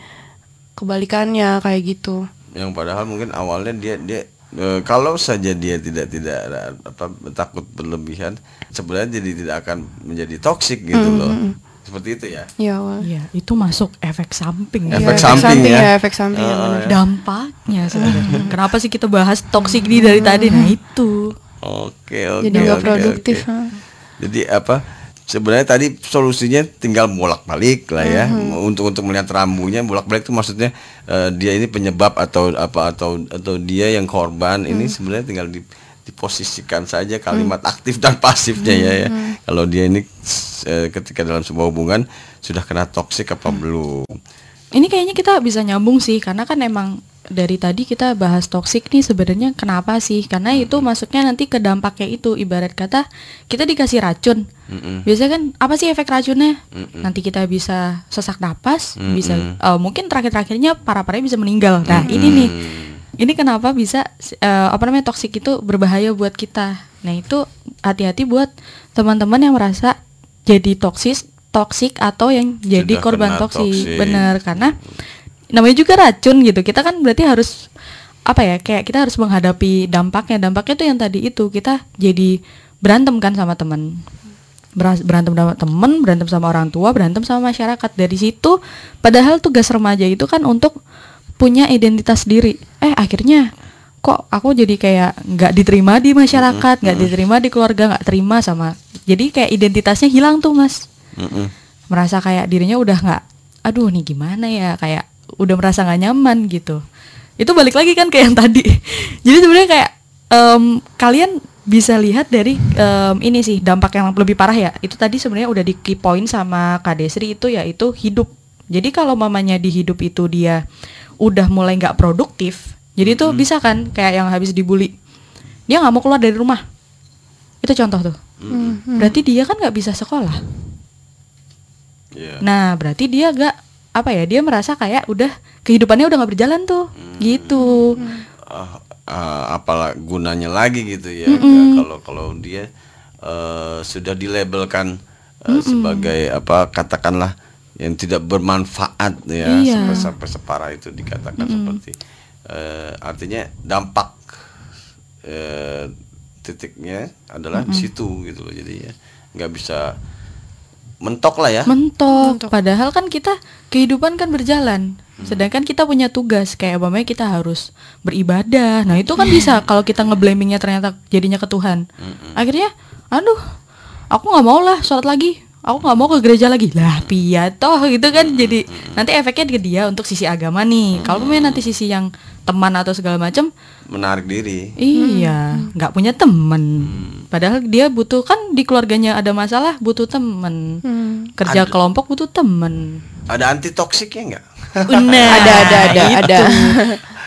kebalikannya kayak gitu yang padahal mungkin awalnya dia dia e, kalau saja dia tidak tidak apa takut berlebihan sebenarnya jadi tidak akan menjadi toksik gitu loh seperti itu ya ya. Iya, itu masuk efek samping. Iya, Efek samping ya. efek samping ya, benar. ya. Dampaknya sebenarnya. <laughs> Kenapa sih kita bahas toksik ini dari tadi? Nah, itu. Oke oke. Jadi nggak produktif, oke. Jadi apa? Sebenarnya tadi solusinya tinggal bolak balik lah ya untuk untuk melihat rambunya bolak balik itu maksudnya eh, dia ini penyebab atau apa atau atau dia yang korban ini sebenarnya tinggal di, diposisikan saja kalimat aktif dan pasifnya ya ya. Kalau dia ini eh, ketika dalam sebuah hubungan sudah kena toksik apa belum? Ini kayaknya kita bisa nyambung sih karena kan emang dari tadi kita bahas toksik nih sebenarnya kenapa sih? Karena itu masuknya nanti ke dampaknya itu ibarat kata kita dikasih racun. Biasanya kan apa sih efek racunnya? Nanti kita bisa sesak napas, bisa eh, mungkin terakhir-terakhirnya para-paranya bisa meninggal. Nah, ini nih. Ini kenapa bisa eh, apa namanya toksik itu berbahaya buat kita. Nah, itu hati-hati buat teman-teman yang merasa jadi toksis toksik atau yang jadi Sudah korban toksik. toksik. Bener karena namanya juga racun gitu. Kita kan berarti harus apa ya? Kayak kita harus menghadapi dampaknya. Dampaknya tuh yang tadi itu kita jadi berantem kan sama teman. Berantem sama temen, berantem sama orang tua, berantem sama masyarakat. Dari situ padahal tugas remaja itu kan untuk punya identitas diri. Eh akhirnya kok aku jadi kayak nggak diterima di masyarakat, nggak diterima di keluarga, nggak terima sama. Jadi kayak identitasnya hilang tuh mas merasa kayak dirinya udah nggak aduh nih gimana ya kayak udah merasa nggak nyaman gitu. Itu balik lagi kan kayak yang tadi. <laughs> Jadi sebenarnya kayak em, kalian bisa lihat dari em, ini sih dampak yang lebih parah ya. Itu tadi sebenarnya udah di key point sama Kak Desri itu yaitu hidup. Jadi kalau mamanya di hidup itu dia udah mulai nggak produktif jadi itu bisa kan kayak yang habis dibully. Dia nggak mau keluar dari rumah. Itu contoh tuh. Berarti dia kan nggak bisa sekolah. Iya. Nah, berarti dia gak apa ya? Dia merasa kayak udah kehidupannya udah nggak berjalan tuh, gitu. Ah, ah, apalah gunanya lagi gitu ya. Ya, kalau kalau dia eh, sudah dilabelkan eh, sebagai apa katakanlah yang tidak bermanfaat ya Iya. sampai sampai separah itu dikatakan seperti eh, artinya dampak eh, titiknya adalah di situ gitu loh jadi ya nggak bisa mentok lah ya Mentok. Padahal kan kita kehidupan kan berjalan. Sedangkan kita punya tugas kayak umpamanya kita harus beribadah. Nah, itu kan bisa <laughs> kalau kita ngeblamingnya ternyata jadinya ke Tuhan. Akhirnya, aduh, aku nggak mau lah sholat lagi. Aku nggak mau ke gereja lagi. Lah, pia toh gitu kan. Jadi nanti efeknya ke dia untuk sisi agama nih. Kalau umpamanya nanti sisi yang teman atau segala macam, menarik diri Iya, nggak punya temen. Padahal dia butuh kan di keluarganya ada masalah, butuh temen. Kerja kelompok butuh temen. ada anti toksiknya nggak Nah, Ada, ada, ada, ada.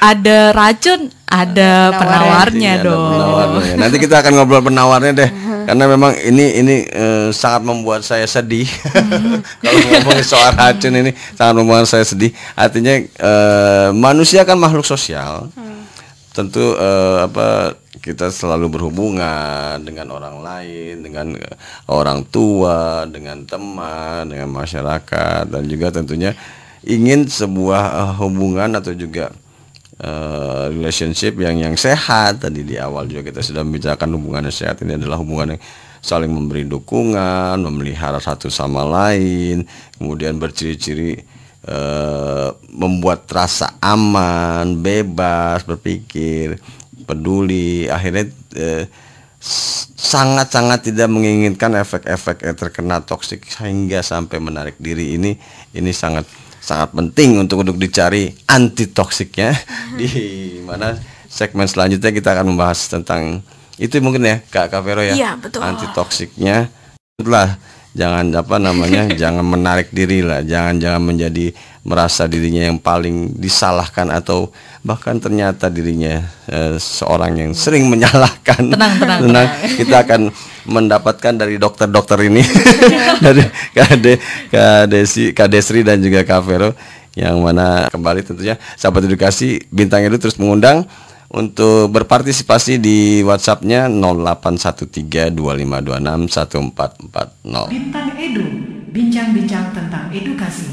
Ada racun, ada penawarnya ada dong. penawarnya. Nanti kita akan ngobrol penawarnya deh. Karena memang ini ini eh, sangat membuat saya sedih. <laughs> Kalau ngomongin soal racun ini sangat membuat saya sedih. Artinya eh, manusia kan makhluk sosial. Tentu eh, apa kita selalu berhubungan dengan orang lain, dengan orang tua, dengan teman, dengan masyarakat dan juga tentunya ingin sebuah eh, hubungan atau juga eh, relationship yang yang sehat. Tadi di awal juga kita sudah membicarakan hubungan yang sehat ini adalah hubungan yang saling memberi dukungan, memelihara satu sama lain, kemudian berciri-ciri eh, membuat rasa aman, bebas berpikir, peduli, akhirnya s- sangat-sangat tidak menginginkan efek-efek terkena toksik sehingga sampai menarik diri. Ini ini sangat sangat penting untuk untuk dicari anti toksiknya <laughs> di mana segmen selanjutnya kita akan membahas tentang itu mungkin ya Kak Kak Vero ya betul. anti toksiknya itulah jangan apa namanya <laughs> jangan menarik diri lah. Jangan jangan menjadi merasa dirinya yang paling disalahkan atau bahkan ternyata dirinya eh, seorang yang sering menyalahkan. Tenang, tenang, tenang. kita akan mendapatkan dari dokter-dokter ini. <laughs> Dari KD Kak Desi Kak Desri dan juga Kak Vero. Yang mana kembali tentunya sahabat edukasi bintang itu terus mengundang untuk berpartisipasi di WhatsApp-nya 081325261440. Bintang Edu, bincang-bincang tentang edukasi.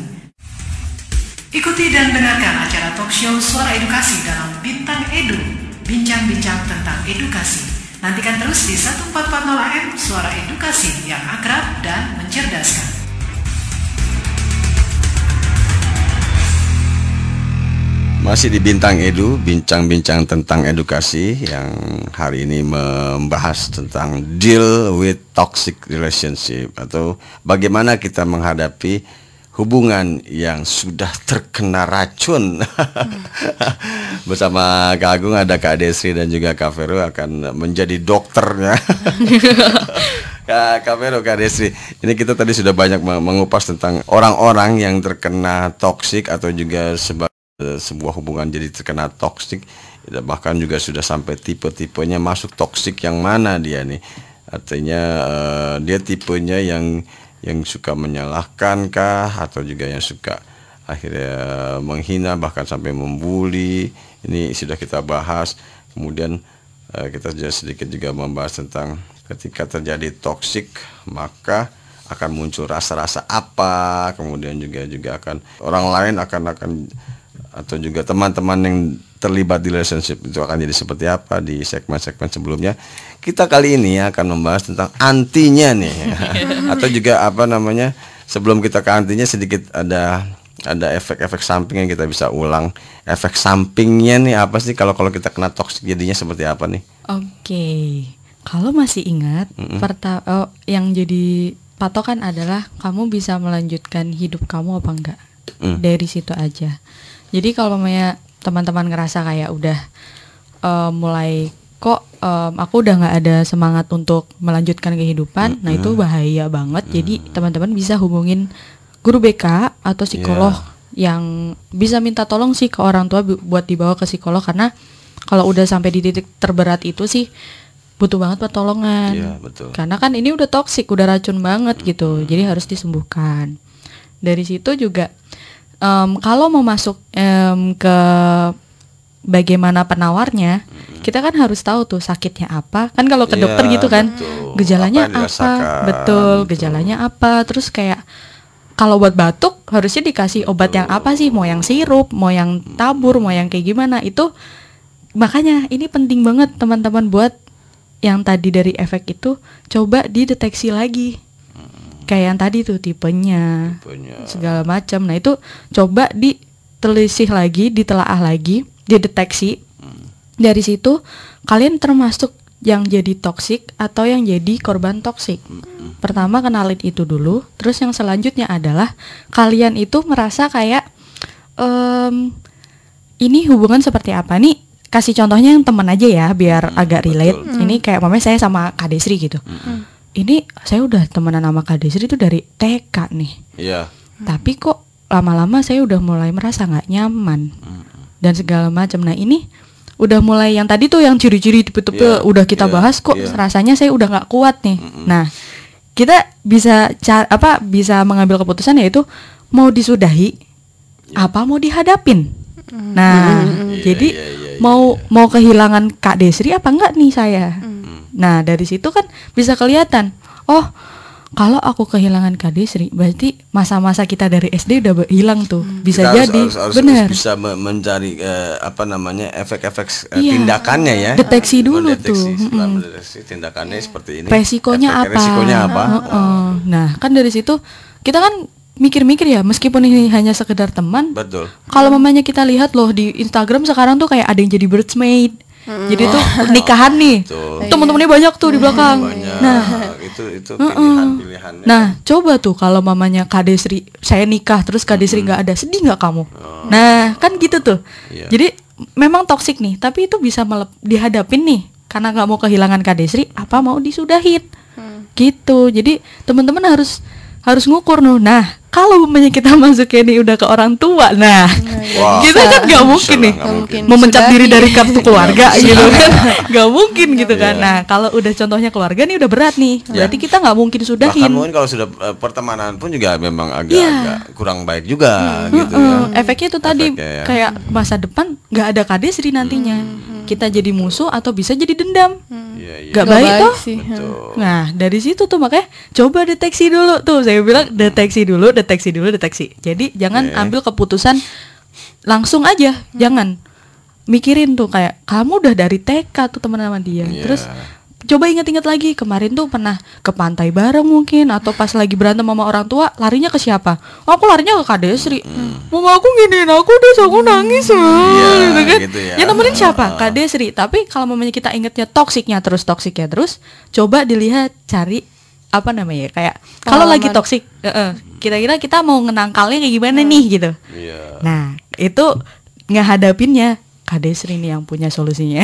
Ikuti dan dengarkan acara talk show Suara Edukasi dalam Bintang Edu, bincang-bincang tentang edukasi. Nantikan terus di 1440 AM Suara Edukasi yang akrab dan mencerdaskan. Masih di Bintang Edu, bincang-bincang tentang edukasi yang hari ini membahas tentang deal with toxic relationship atau bagaimana kita menghadapi hubungan yang sudah terkena racun. <laughs> Bersama Kak Agung ada Kak Desri dan juga Kak Vero akan menjadi dokternya. Kak, <laughs> Kak Vero, Kak Desri, ini kita tadi sudah banyak mengupas tentang orang-orang yang terkena toksik atau juga sebab Eh, sebuah hubungan jadi terkena toksik bahkan juga sudah sampai tipe-tipenya masuk toksik yang mana dia nih. Artinya uh, dia tipenya yang yang suka menyalahkan kah atau juga yang suka akhirnya menghina bahkan sampai membuli. Ini sudah kita bahas. Kemudian uh, kita juga sedikit juga membahas tentang ketika terjadi toksik maka akan muncul rasa-rasa apa. Kemudian juga juga akan orang lain akan akan atau juga teman-teman yang terlibat di relationship itu akan jadi seperti apa di segmen-segmen sebelumnya. Kita kali ini akan membahas tentang antinya nih <laughs> atau juga apa namanya sebelum kita ke antinya sedikit ada ada efek-efek samping yang kita bisa ulang. Efek sampingnya nih apa sih kalau kalau kita kena toxic jadinya seperti apa nih? Oke. Kalau masih ingat, mm -hmm. perta oh, yang jadi patokan adalah kamu bisa melanjutkan hidup kamu apa enggak. Mm. Dari situ aja. Jadi kalau mamanya teman-teman ngerasa kayak udah uh, mulai kok um, aku udah nggak ada semangat untuk melanjutkan kehidupan, mm-hmm. nah itu bahaya banget. Mm-hmm. Jadi teman-teman bisa hubungin guru BK atau psikolog yeah. yang bisa minta tolong sih ke orang tua buat dibawa ke psikolog karena kalau udah sampai di titik terberat itu sih butuh banget pertolongan. Yeah, betul. Karena kan ini udah toksik, udah racun banget gitu. Jadi harus disembuhkan. Dari situ juga um, kalau mau masuk um, ke bagaimana penawarnya, hmm. kita kan harus tahu tuh sakitnya apa. Kan kalau ke yeah, dokter gitu kan, betul. gejalanya apa, apa betul, betul, gejalanya apa, terus kayak kalau buat batuk harusnya dikasih obat betul. yang apa sih? Mau yang sirup, mau yang tabur, mau yang kayak gimana? Itu makanya ini penting banget teman-teman buat yang tadi dari efek itu coba dideteksi lagi kayak yang tadi tuh tipenya, tipenya. segala macam. Nah itu coba ditelisih lagi, ditelaah lagi, dideteksi. Hmm. Dari situ kalian termasuk yang jadi toksik atau yang jadi korban toksik. Hmm. Pertama kenalin itu dulu, terus yang selanjutnya adalah kalian itu merasa kayak um, ini hubungan seperti apa nih? Kasih contohnya yang teman aja ya, biar hmm, agak relate. Hmm. Ini kayak mamanya saya sama Kak Desri gitu. Hmm ini saya udah temenan sama Kak Desri itu dari TK nih. Iya. Tapi kok lama-lama saya udah mulai merasa nggak nyaman mm. dan segala macam. Nah ini udah mulai yang tadi tuh yang ciri-ciri tipe-tipe yeah, udah kita yeah, bahas kok yeah. rasanya saya udah nggak kuat nih. Mm -mm. Nah kita bisa cara apa bisa mengambil keputusan yaitu mau disudahi yeah. apa mau dihadapin. Mm. Nah mm. jadi yeah, yeah, yeah, mau yeah. mau kehilangan Kak Desri apa enggak nih saya? Mm Nah dari situ kan bisa kelihatan, oh kalau aku kehilangan Kadisri, berarti masa-masa kita dari SD udah hilang tuh. Hmm. Bisa kita jadi, benar. Bisa mencari uh, apa namanya efek-efek uh, iya. tindakannya ya. Deteksi dulu mendeteksi, tuh. Mendeteksi tindakannya seperti ini. Resikonya apa? Resikonya apa? Uh, uh. Nah kan dari situ kita kan mikir-mikir ya meskipun ini hanya sekedar teman. Betul. Kalau mamanya kita lihat loh di Instagram sekarang tuh kayak ada yang jadi birdsmaid Hmm. Jadi tuh nikahan nih. Teman-temannya banyak tuh di belakang. Banyak. Nah, itu itu pilihan Nah, coba tuh kalau mamanya Kadesri saya nikah terus Kadesri nggak ada, sedih nggak kamu? Oh. Nah, kan gitu tuh. Yeah. Jadi memang toksik nih, tapi itu bisa dihadapin nih karena nggak mau kehilangan Kadesri, apa mau disudahin. Hmm. Gitu. Jadi teman-teman harus harus ngukur nuh. Nah, kalau umpamanya kita <laughs> masuk ini udah ke orang tua, nah wow. kita kan nggak mungkin nih mungkin. memecat diri dari kartu keluarga gitu kan, nggak mungkin gitu kan. <laughs> Nah kalau udah contohnya keluarga nih udah berat nih, yeah. berarti kita nggak mungkin sudahin. Bahkan mungkin kalau sudah uh, pertemanan pun juga memang agak, yeah. agak kurang baik juga hmm. gitu hmm. ya. Efeknya itu tadi ya. kayak masa depan nggak ada kadesri nantinya. Hmm. Kita jadi musuh atau bisa jadi dendam. Hmm. Yeah. Iya, iya. Gak Nggak baik baik toh. sih. Betul. Nah dari situ tuh makanya coba deteksi dulu tuh saya bilang deteksi dulu, deteksi dulu, deteksi. Jadi jangan Oke. ambil keputusan langsung aja, jangan mikirin tuh kayak kamu udah dari TK tuh teman sama dia, Iya. terus coba ingat-ingat lagi kemarin tuh pernah ke pantai bareng mungkin atau pas lagi berantem sama orang tua larinya ke siapa? Oh, aku larinya ke Kak Desri. Mama aku giniin aku terus aku nangis loh, Iya, gitu kan. gitu ya. Yang nemenin siapa? Kak Desri. Tapi kalau mamanya kita ingetnya toksiknya terus toksiknya terus, coba dilihat cari apa namanya kayak kalau lagi toksik, eh, eh, kira-kira kita mau ngenangkalnya kayak gimana nih gitu. Iya. Nah itu ngehadapinnya Kak Desri nih yang punya solusinya.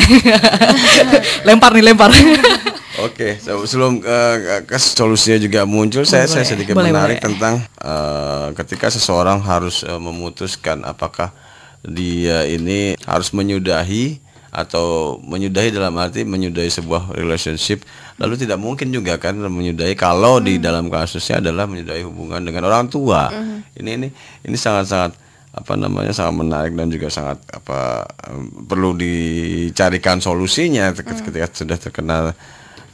<laughs> lempar nih lempar. <laughs> Oke, so- sebelum eh, ke solusinya juga muncul, saya saya Boleh, sedikit boleh, menarik boleh. tentang eh, ketika seseorang harus eh, memutuskan apakah dia ini harus menyudahi atau menyudahi dalam arti menyudahi sebuah relationship, lalu tidak mungkin juga kan menyudahi kalau di dalam kasusnya adalah menyudahi hubungan dengan orang tua. Ini ini ini sangat-sangat apa namanya sangat menarik dan juga sangat apa perlu dicarikan solusinya ketika ketika sudah terkena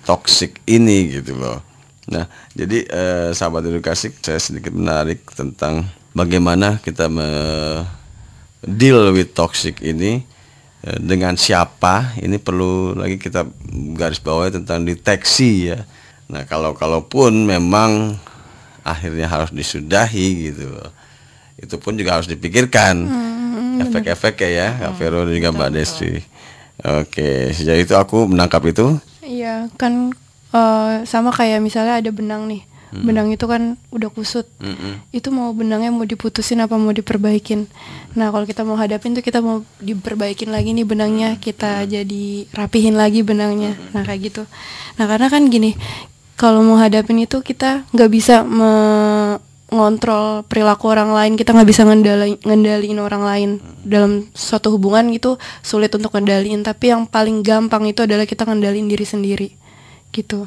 toxic ini gitu loh. Nah, jadi eh, sahabat edukasi saya sedikit menarik tentang bagaimana kita me deal with toxic ini eh, dengan siapa ini perlu lagi kita garis bawahi tentang deteksi ya. Nah, kalau kalaupun memang akhirnya harus disudahi gitu loh. Itu pun juga harus dipikirkan efek-efeknya ya, Kak Vero dan juga Mbak Desti. Oke, sejauh itu aku menangkap itu. Iya, kan eh, sama kayak misalnya ada benang nih. Benang itu kan udah kusut. Mm-mm. Itu mau benangnya mau diputusin apa mau diperbaikin. Nah, kalau kita mau hadapin tuh kita mau diperbaikin lagi nih benangnya, kita jadi rapihin lagi benangnya. Nah, kayak gitu. Nah, karena kan gini, kalau mau hadapin itu kita nggak bisa mengontrol perilaku orang lain, kita nggak bisa ngendali, ngendaliin orang lain dalam suatu hubungan gitu sulit untuk ngendaliin. Tapi yang paling gampang itu adalah kita ngendaliin diri sendiri, gitu.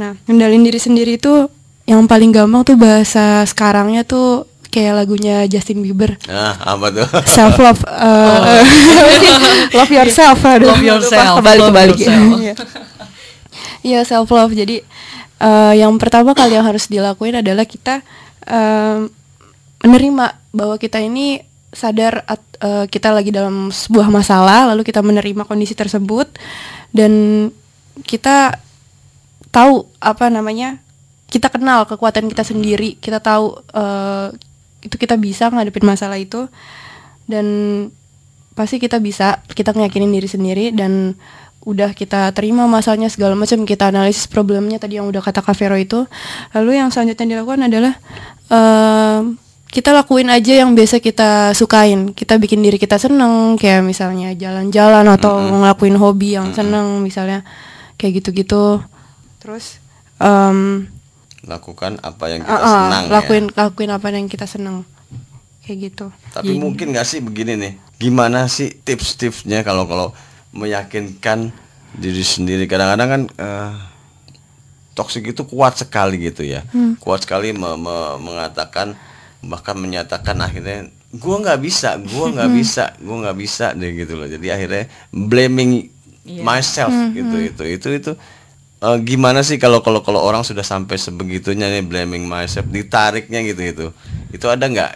Nah, ngendaliin diri sendiri itu yang paling gampang tuh bahasa sekarangnya tuh kayak lagunya Justin Bieber Nah, apa tuh? self love <laughs> love yourself aduh, Love yourself, kebalik love kebalik yourself. Iya. <laughs> iya self love jadi eh, yang pertama kali yang harus dilakuin adalah kita menerima bahwa kita ini sadar at- eh, kita lagi dalam sebuah masalah lalu kita menerima kondisi tersebut dan kita tahu apa namanya kita kenal kekuatan kita sendiri kita tahu eh, itu kita bisa ngadepin masalah itu dan pasti kita bisa kita ngeyakinin diri sendiri dan udah kita terima masalahnya segala macam kita analisis problemnya tadi yang udah kata Kak Vero itu. Lalu yang selanjutnya dilakukan adalah em, kita lakuin aja yang biasa kita sukain. Kita bikin diri kita seneng kayak misalnya jalan-jalan atau ngelakuin hobi yang seneng misalnya kayak gitu-gitu. Terus em, Lakukan apa yang kita ah, ah, senang ya. lakuin lakuin apa yang kita seneng. Kayak gitu. Tapi mungkin nggak sih begini nih, gimana sih tips-tipsnya kalau kalau meyakinkan diri sendiri? Kadang-kadang kan eh, toksik itu kuat sekali gitu ya, kuat sekali me- me- mengatakan bahkan menyatakan akhirnya gua nggak bisa, gua nggak bisa, gua nggak bisa deh gitu loh. Jadi akhirnya blaming myself gitu itu itu itu eh, gimana sih kalau kalau kalau orang sudah sampai sebegitunya nih blaming myself ditariknya gitu itu itu ada nggak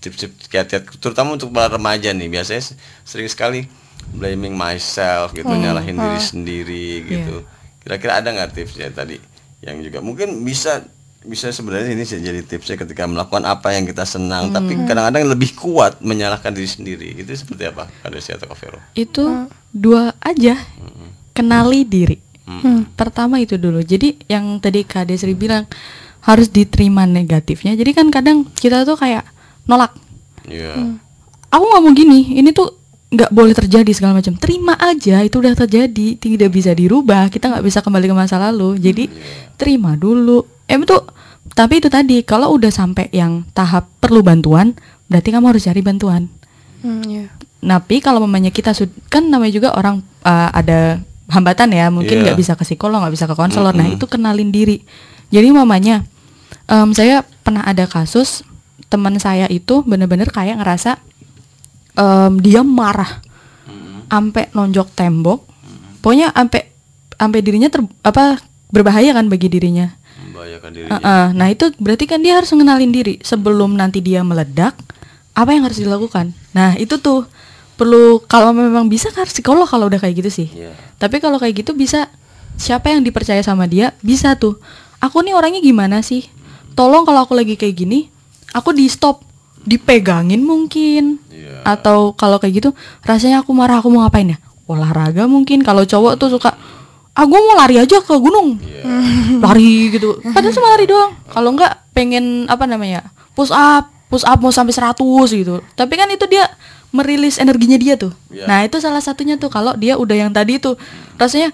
tips-tips kiat-kiat terutama untuk para remaja nih. Biasanya sering sekali blaming myself gitu nyalahin diri sendiri gitu. Kira-kira ada nggak tipsnya tadi yang juga? Mungkin bisa bisa sebenarnya ini jadi tipsnya ketika melakukan apa yang kita senang tapi kadang-kadang lebih kuat menyalahkan diri sendiri. Itu seperti apa Kadesi atau Kavero itu dua aja. Kenali diri. Pertama itu dulu. Jadi yang tadi Kak Desri bilang harus diterima negatifnya. Jadi kan kadang kita tuh kayak nolak. Iya. Aku nggak mau gini. Ini tuh nggak boleh terjadi segala macam. Terima aja itu udah terjadi. Tidak bisa dirubah kita nggak bisa kembali ke masa lalu. Jadi terima dulu. Eh itu tapi itu tadi kalau udah sampai yang tahap perlu bantuan berarti kamu harus cari bantuan. Hmm, iya. tapi kalau mamanya kita kan namanya juga orang uh, ada hambatan ya mungkin Iya. nggak bisa ke psikolog nggak bisa ke konselor. Nah itu kenalin diri. Jadi mamanya em, saya pernah ada kasus teman saya itu bener-bener kayak ngerasa em, dia marah sampai nonjok tembok pokoknya sampai sampai dirinya ter, apa berbahaya kan bagi dirinya. Membahayakan dirinya. Uh-uh. Nah itu berarti kan dia harus mengenalin diri sebelum nanti dia meledak. Apa yang harus dilakukan? Nah itu tuh perlu kalau memang bisa kan harus psikolog kalau udah kayak gitu sih. Iya. Tapi kalau kayak gitu bisa siapa yang dipercaya sama dia bisa tuh. Aku nih orangnya gimana sih? Tolong kalau aku lagi kayak gini, aku di stop, dipegangin mungkin. Iya. Atau kalau kayak gitu, rasanya aku marah aku mau ngapain ya? Olahraga mungkin. Kalau cowok tuh suka ah gue mau lari aja ke gunung <laughs> lari gitu padahal cuma lari doang kalau enggak pengen apa namanya push up push up mau sampai 100 gitu tapi kan itu dia merilis energinya dia tuh Iya. nah itu salah satunya tuh kalau dia udah yang tadi tuh rasanya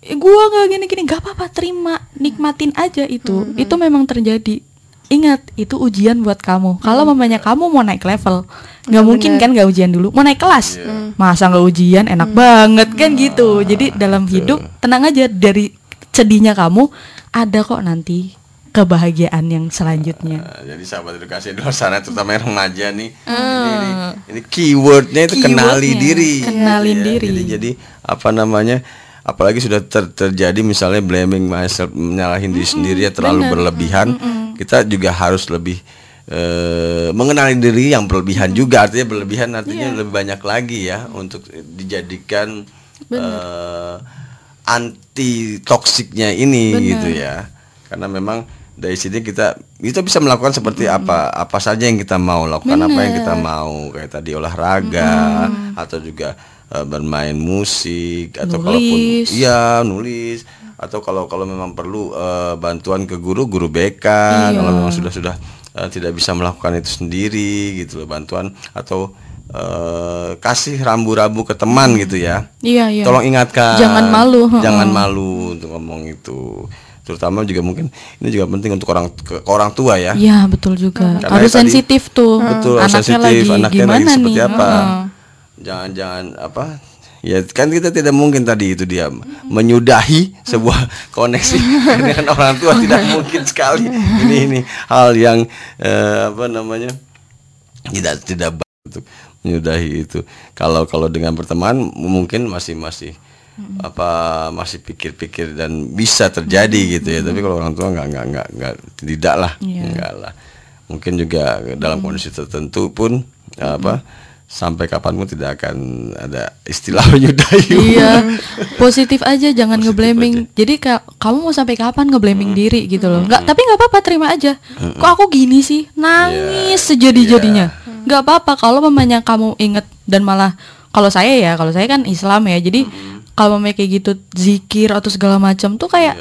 eh, gua nggak gini-gini nggak apa-apa terima nikmatin aja itu itu memang terjadi ingat itu ujian buat kamu. Kalau mamanya kamu mau naik level nggak mungkin kan nggak ujian dulu. Mau naik kelas? Masa nggak ujian? Enak banget kan gitu. Jadi dalam hidup tenang aja dari sedihnya kamu ada kok nanti kebahagiaan yang selanjutnya. Nah, jadi sahabat edukasi di luar sana terutama yang remaja nih ini, ini, ini keywordnya itu kenali diri. kenalin Ya, diri. jadi jadi apa namanya apalagi sudah ter- terjadi misalnya blaming myself menyalahin diri sendiri ya terlalu berlebihan kita juga harus lebih eh, mengenali diri yang berlebihan juga. Artinya berlebihan artinya Iya. lebih banyak lagi ya untuk dijadikan eh, anti toksiknya ini gitu ya. Karena memang dari sini kita kita bisa melakukan seperti apa apa saja yang kita mau lakukan apa yang kita mau. Kayak tadi olahraga atau juga eh, bermain musik atau kalaupun iya nulis atau kalau kalau memang perlu eh, bantuan ke guru guru BK kalau memang sudah sudah eh, tidak bisa melakukan itu sendiri gitu loh bantuan. Atau eh, kasih rambu-rambu ke teman gitu ya. Iya iya. Tolong ingatkan. Jangan malu, jangan malu untuk ngomong itu. Terutama juga mungkin ini juga penting untuk orang ke, ke orang tua ya. Iya betul juga. Karena harus tadi- sensitif tuh. Betul anaknya sensitif. lagi anaknya gimana lagi seperti nih? apa? Jangan-jangan apa ya kan kita tidak mungkin tadi itu dia menyudahi sebuah koneksi dengan orang tua. Tidak mungkin sekali. Ini ini hal yang eh, apa namanya tidak tidak baik untuk menyudahi itu. Kalau kalau dengan berteman mungkin masih masih apa masih pikir-pikir dan bisa terjadi gitu ya. Tapi kalau orang tua nggak nggak nggak nggak tidak lah. Iya. enggak lah. Mungkin juga dalam kondisi tertentu pun apa sampai kapan pun tidak akan ada istilah <laughs> menyudahi Iya, positif aja, jangan ngeblaming. Jadi kayak kamu mau sampai kapan ngeblaming diri gitu loh? Nggak, tapi nggak apa-apa, terima aja. Kok aku gini sih, nangis sejadi-jadinya. Nggak apa-apa kalau mamanya kamu inget dan malah kalau saya ya, kalau saya kan Islam ya, jadi kalau mamanya kayak gitu zikir atau segala macam tuh kayak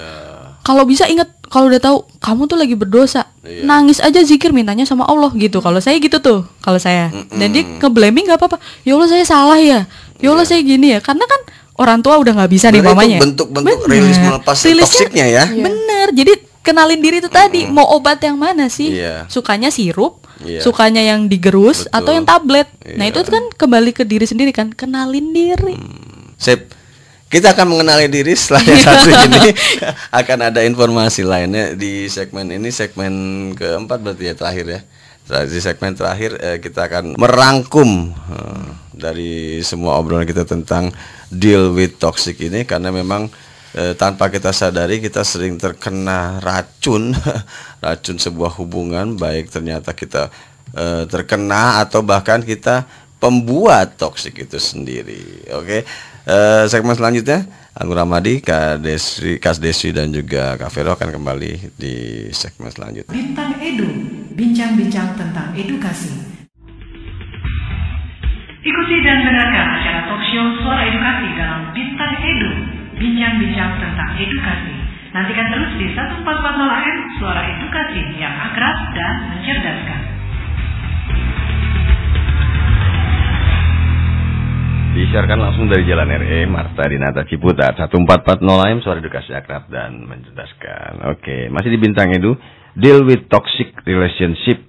kalau bisa inget kalau udah tahu kamu tuh lagi berdosa, nangis aja zikir mintanya sama Allah gitu. Kalau saya gitu tuh, kalau saya. Dan dia ngeblaming nggak apa-apa. Ya Allah saya salah ya. Ya Allah saya gini ya. Karena kan orang tua udah nggak bisa nih mamanya. bentuk-bentuk rilis melepas toksiknya ya. Bener. Jadi kenalin diri itu tadi. Mau obat yang mana sih? Iya. Sukanya sirup, Iya. sukanya yang digerus Betul. atau yang tablet. Nah Iya. itu kan kembali ke diri sendiri kan. Kenalin diri. Sip. Kita akan mengenali diri setelah yang satu <laughs> ini akan ada informasi lainnya di segmen ini segmen keempat berarti ya terakhir ya. Di segmen terakhir eh, kita akan merangkum eh, dari semua obrolan kita tentang deal with toxic ini karena memang eh, tanpa kita sadari kita sering terkena racun <laughs> racun sebuah hubungan baik ternyata kita eh, terkena atau bahkan kita pembuat toksik itu sendiri. Oke. Eh, segmen selanjutnya Anggur Ramadi, Kak Kas Desri dan juga Kak Vero akan kembali di segmen selanjutnya. Bintang Edu, bincang-bincang tentang edukasi. Ikuti dan dengarkan acara talk show Suara Edukasi dalam Bintang Edu, bincang-bincang tentang edukasi. Nantikan terus di 1440 AM Suara Edukasi yang akrab dan mencerdaskan. Disiarkan langsung dari Jalan RE Marta Dinata Ciputat. 1440 AM Suara Edukasi Akrab dan Mencerdaskan. Oke, masih di Bintang Edu. Deal with Toxic Relationship.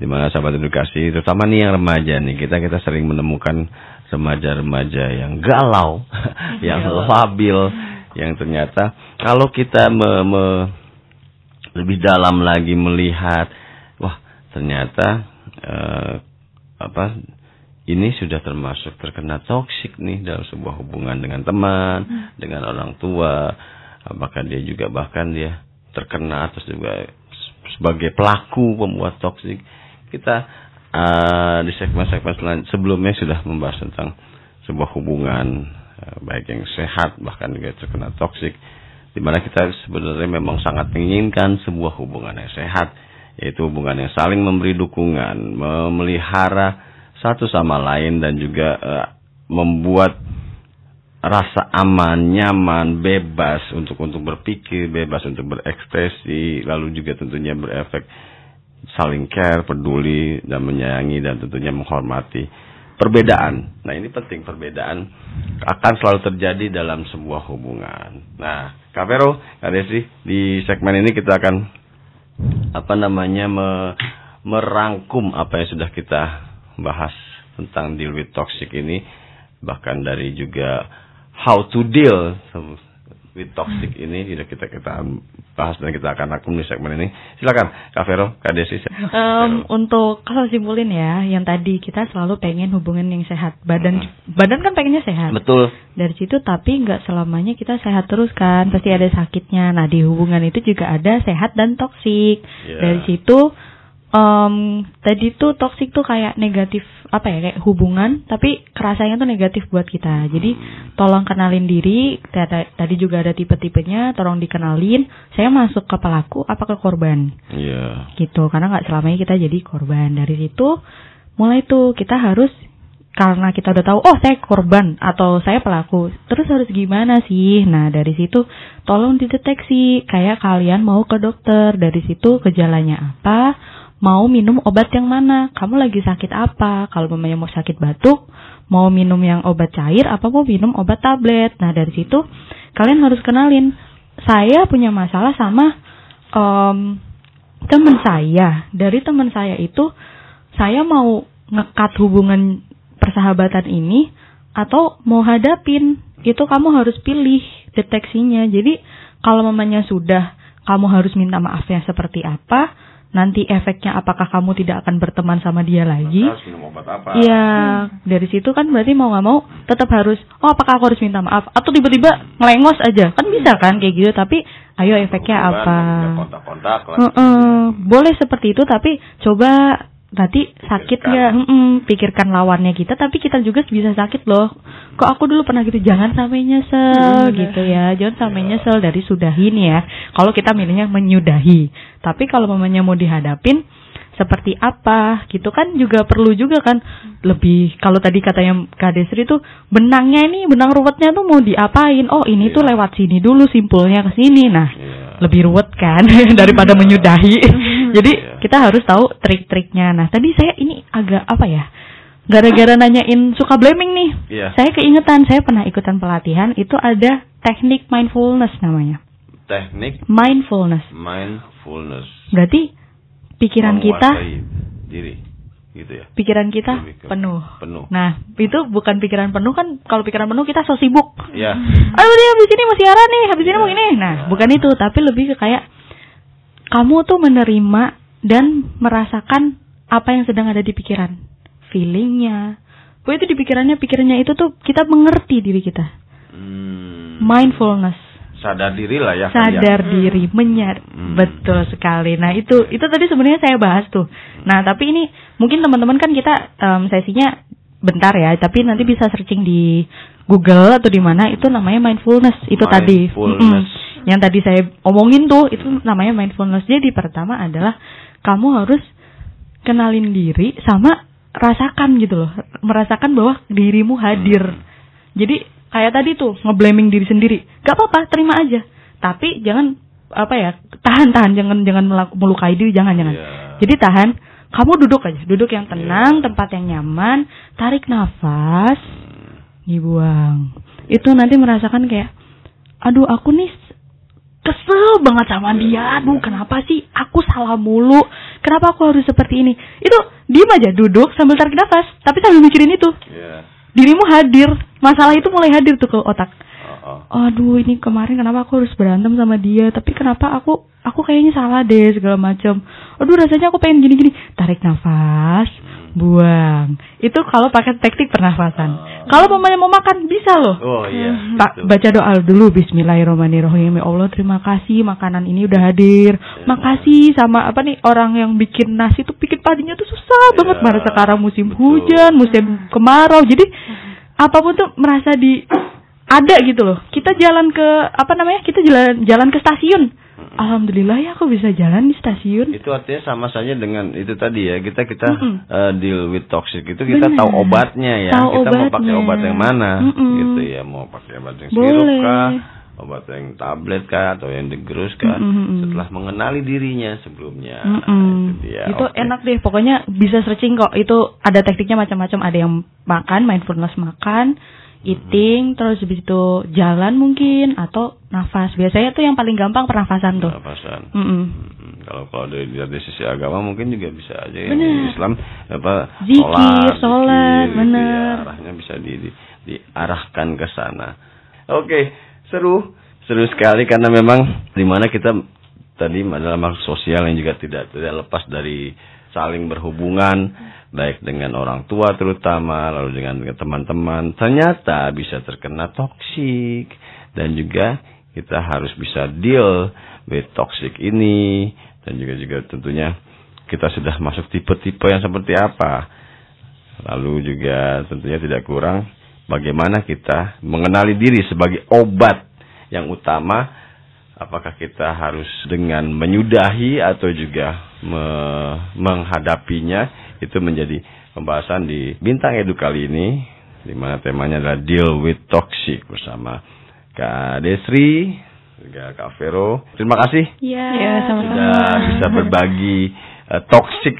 Di mana sahabat edukasi terutama nih yang remaja nih kita kita sering menemukan remaja-remaja yang galau, <laughs> yang labil, yang ternyata kalau kita me- me- lebih dalam lagi melihat wah ternyata eh, apa ini sudah termasuk terkena toksik nih dalam sebuah hubungan dengan teman, dengan orang tua, apakah dia juga bahkan dia terkena atau juga sebagai pelaku pembuat toksik. Kita uh, di segmen-segmen sebelumnya sudah membahas tentang sebuah hubungan uh, baik yang sehat bahkan juga terkena toksik di mana kita sebenarnya memang sangat menginginkan sebuah hubungan yang sehat yaitu hubungan yang saling memberi dukungan, memelihara satu sama lain dan juga eh, membuat rasa aman, nyaman, bebas untuk untuk berpikir, bebas untuk berekspresi, lalu juga tentunya berefek saling care, peduli dan menyayangi dan tentunya menghormati perbedaan. Nah, ini penting perbedaan akan selalu terjadi dalam sebuah hubungan. Nah, Kak Vero, Kak Desi, di segmen ini kita akan apa namanya me- merangkum apa yang sudah kita bahas tentang deal with toxic ini bahkan dari juga how to deal with toxic ini sudah kita kita bahas dan kita akan rangkum di segmen ini. Silakan Kak Vero, Kak Desi. Em, untuk kalau simpulin ya, yang tadi kita selalu pengen hubungan yang sehat. Badan badan kan pengennya sehat. Betul. Dari situ tapi nggak selamanya kita sehat terus kan, pasti ada sakitnya. Nah di hubungan itu juga ada sehat dan toksik. Iya. Dari situ em, tadi tuh toksik tuh kayak negatif apa ya kayak hubungan, tapi kerasanya tuh negatif buat kita. Jadi tolong kenalin diri. Tadi juga ada tipe-tipenya, tolong dikenalin. Saya masuk ke pelaku apa ke korban Iya. gitu karena nggak selamanya kita jadi korban dari situ mulai tuh kita harus karena kita udah tahu oh saya korban atau saya pelaku terus harus gimana sih nah dari situ tolong dideteksi kayak kalian mau ke dokter dari situ gejalanya apa mau minum obat yang mana? Kamu lagi sakit apa? Kalau mamanya mau sakit batuk mau minum yang obat cair apa mau minum obat tablet? Nah dari situ kalian harus kenalin saya punya masalah sama em, teman saya. Dari teman saya itu saya mau ngekat hubungan persahabatan ini atau mau hadapin. Itu kamu harus pilih deteksinya. Jadi kalau mamanya sudah kamu harus minta maafnya seperti apa nanti efeknya apakah kamu tidak akan berteman sama dia lagi? Iya, dari situ kan berarti mau nggak mau tetap harus, oh apakah aku harus minta maaf? Atau tiba-tiba ngelengos aja, kan bisa kan kayak gitu. Tapi ayo efeknya apa? Kontak-kontak lah. Heeh, boleh seperti itu, tapi coba nanti sakit Pikirkan. nggak? Mm-mm, pikirkan lawannya kita, tapi kita juga bisa sakit loh. Kok aku dulu pernah gitu, jangan sampai nyesel gitu ya, jangan sampai nyesel dari sudahin ya. Kalau kita milihnya menyudahi, tapi kalau mamanya mau dihadapin seperti apa gitu kan juga perlu juga kan lebih kalau tadi katanya Kak Desri tuh benangnya ini benang ruwetnya tuh mau diapain oh ini tuh lewat sini dulu simpulnya ke sini nah Iya. lebih ruwet kan <laughs> daripada menyudahi <laughs> jadi Iya. kita harus tahu trik-triknya nah tadi saya ini agak apa ya gara-gara nanyain suka blaming nih Iya. saya keingetan saya pernah ikutan pelatihan itu ada teknik mindfulness namanya Teknik mindfulness mindfulness. berarti pikiran kita diri gitu ya. pikiran kita penuh. penuh. Nah, itu bukan pikiran penuh kan kalau pikiran penuh kita so sibuk. Iya. Aduh dia habis ini mau siaran nih, habis ini mau ini. Nah, bukan itu, tapi lebih ke kayak kamu tuh menerima dan merasakan apa yang sedang ada di pikiran. Feelingnya. Pokoknya itu di pikirannya, pikirannya itu tuh kita mengerti diri kita. Hmm, Mindfulness. sadar diri lah ya. kan ya. sadar diri menyar Hmm. betul sekali nah itu itu tadi sebenarnya saya bahas tuh nah tapi ini mungkin teman-teman kan kita em, sesinya bentar ya tapi nanti bisa searching di Google atau di mana itu namanya mindfulness itu tadi Mindfulness. Mm-mm. Yang tadi saya omongin tuh itu namanya mindfulness. Jadi pertama adalah kamu harus kenalin diri sama rasakan gitu loh. Merasakan bahwa dirimu hadir. Jadi kayak tadi tuh ngeblaming diri sendiri. Gak apa-apa terima aja. Tapi jangan apa ya tahan tahan. Jangan jangan melukai diri. Jangan jangan. Iya. jadi tahan. Kamu duduk aja. Duduk yang tenang tempat yang nyaman. Tarik nafas. Dibuang. Itu nanti merasakan kayak aduh aku nih kesel banget sama dia. Aduh kenapa sih? Aku salah mulu. Kenapa aku harus seperti ini? Itu diem aja duduk sambil tarik nafas tapi sambil mikirin itu. Iya. dirimu hadir. Masalah itu mulai hadir tuh ke otak. Oh, oh. aduh ini kemarin kenapa aku harus berantem sama dia? Tapi kenapa aku aku kayaknya salah deh segala macam. Aduh rasanya aku pengen gini gini tarik nafas buang. Itu kalau pakai teknik pernafasan. Kalau mamanya mau makan bisa loh. Oh iya. Pak gitu. baca doa dulu Bismillahirrahmanirrahim Ya Allah terima kasih makanan ini udah hadir Makasih sama apa nih orang yang bikin nasi tuh bikin padinya tuh susah banget Ya, Mana sekarang musim betul. hujan musim kemarau Jadi apa pun tuh merasa di ada gitu loh Kita jalan ke apa namanya kita jalan jalan ke stasiun Alhamdulillah ya aku bisa jalan di stasiun. Itu artinya sama saja dengan itu tadi ya. Kita kita Mm-mm. eh, deal with toxic itu kita Benar. tahu obatnya ya. Tahu kita mau pakai obatnya. obat yang mana? Mm-mm. gitu ya. Mau pakai obat yang sirup kah? Obat yang tablet kah? Atau yang digerus kah? Mm-mm. setelah mengenali dirinya sebelumnya. Mm-mm. Nah, itu dia. Itu Oke. enak deh. Pokoknya bisa searching kok. Itu ada tekniknya macam-macam. Ada yang makan mindfulness makan eating terus habis itu jalan mungkin atau nafas biasanya tuh yang paling gampang pernafasan tuh Pernapasan. Mm-mm. Hmm, kalau kalau dari, dari sisi agama mungkin juga bisa aja yang Bener. Islam apa Zikir, sholat, gitu bener. ya, arahnya bisa di, di- diarahkan ke sana. Oke, seru seru sekali karena memang di mana kita tadi adalah makhluk sosial yang juga tidak tidak lepas dari saling berhubungan baik dengan orang tua terutama lalu dengan teman-teman ternyata bisa terkena toksik. Dan juga kita harus bisa deal with toxic ini. Dan juga juga tentunya kita sudah masuk tipe-tipe yang seperti apa. Lalu juga tentunya tidak kurang bagaimana kita mengenali diri sebagai obat yang utama apakah kita harus dengan menyudahi atau juga me- menghadapinya? Itu menjadi pembahasan di bintang edu kali ini di mana temanya adalah deal with toxic bersama Kak Desri juga Kak Vero. Terima kasih. Iya, Ya, sama-sama. sudah bisa berbagi eh, toxic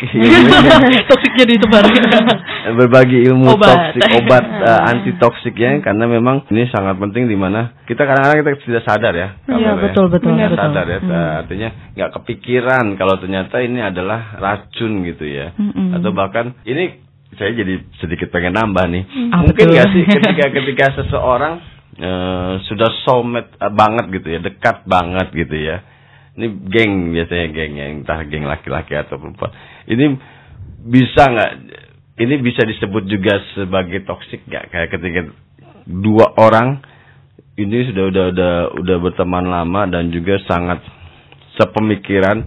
<laughs> toksik jadi itu baru <laughs> berbagi ilmu Obat. toksik obat <laughs> anti toksiknya karena memang ini sangat penting di mana kita kadang-kadang kita tidak sadar ya Iya, betul, betul, Nggak betul. sadar ya Hmm. artinya nggak kepikiran kalau ternyata ini adalah racun gitu ya Mm-mm. atau bahkan ini saya jadi sedikit pengen nambah nih Ah, mungkin nggak sih ketika ketika seseorang eh, sudah eh, banget gitu ya dekat banget gitu ya ini geng biasanya geng yang entah geng laki-laki atau perempuan ini bisa nggak ini bisa disebut juga sebagai toksik nggak kayak ketika dua orang ini sudah udah udah udah berteman lama dan juga sangat sepemikiran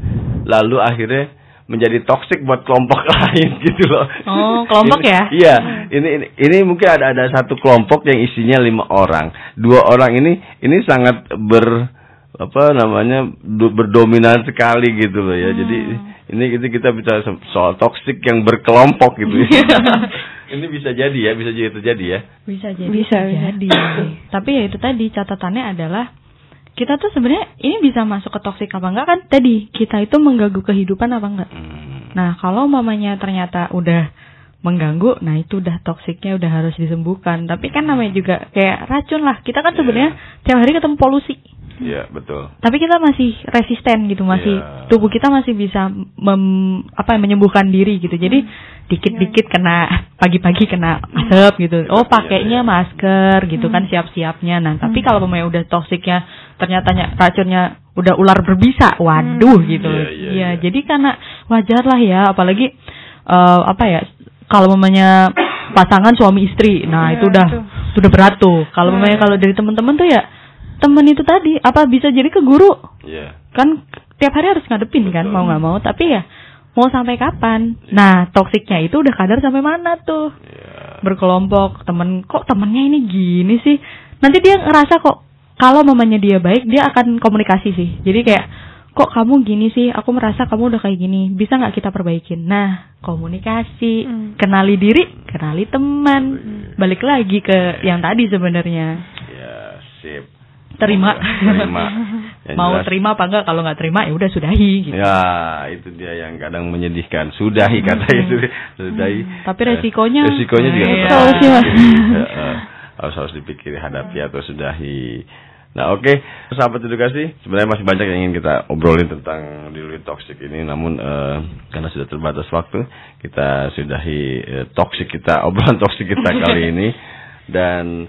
lalu akhirnya menjadi toksik buat kelompok <laughs> lain gitu loh. Oh, kelompok Ini- ya? Iya, ini, ini ini mungkin ada ada satu kelompok yang isinya lima orang. Dua orang ini ini sangat ber apa namanya berdominan sekali gitu loh ya. Jadi ini kita kita bicara so- soal toksik yang berkelompok gitu. ya. <laughs> ini bisa jadi ya, bisa jadi terjadi ya. bisa jadi Bisa, bisa. jadi <coughs> tapi ya itu tadi catatannya adalah kita tuh sebenarnya ini bisa masuk ke toksik apa enggak kan tadi kita itu mengganggu kehidupan apa enggak Hmm. nah kalau mamanya ternyata udah mengganggu nah itu udah toksiknya udah harus disembuhkan tapi kan namanya juga kayak racun lah kita kan sebenarnya tiap hari ketemu polusi Iya, betul. tapi kita masih resisten gitu masih Iya. tubuh kita masih bisa mem, apa menyembuhkan diri gitu. Jadi dikit-dikit kena pagi-pagi kena asap gitu. Oh pakainya masker gitu kan siap-siapnya. Nah tapi kalau pemain udah toksiknya ternyata ny- racunnya udah ular berbisa waduh gitu. Iya, iya, ya iya. jadi karena wajar lah ya apalagi eh, apa ya kalau mamanya pasangan suami istri. Nah Iya, itu udah itu. sudah berat tuh. Kalau mamanya kalau dari teman-teman tuh ya temen itu tadi apa bisa jadi ke guru? Iya. kan tiap hari harus ngadepin kan Betul. mau nggak mau tapi ya mau sampai kapan? Nah toksiknya itu udah kadar sampai mana tuh? Iya. berkelompok temen kok temennya ini gini sih? Nanti dia ngerasa kok kalau mamanya dia baik dia akan komunikasi sih. Jadi kayak kok kamu gini sih? Aku merasa kamu udah kayak gini. Bisa nggak kita perbaikin? Nah komunikasi. Hmm. kenali diri kenali teman. Balik lagi ke yang tadi sebenarnya. Ya, sip. Terima Terima. <laughs> Mau jelas- terima apa enggak kalau nggak terima ya udah sudahi gitu Ya, itu dia yang kadang menyedihkan. Sudahi kata itu, sudahi. Tapi resikonya- Eh, resikonya juga Iya. tetap sih, Mas. dipikiri. Eh, eh, harus harus dipikiri hadapi atau sudahi. Nah, oke, sahabat edukasi, sebenarnya masih banyak yang ingin kita obrolin tentang dealing toxic ini, namun eh, karena sudah terbatas waktu, kita sudahi eh, toxic kita, <laughs> obrolan toxic kita kali <laughs> ini dan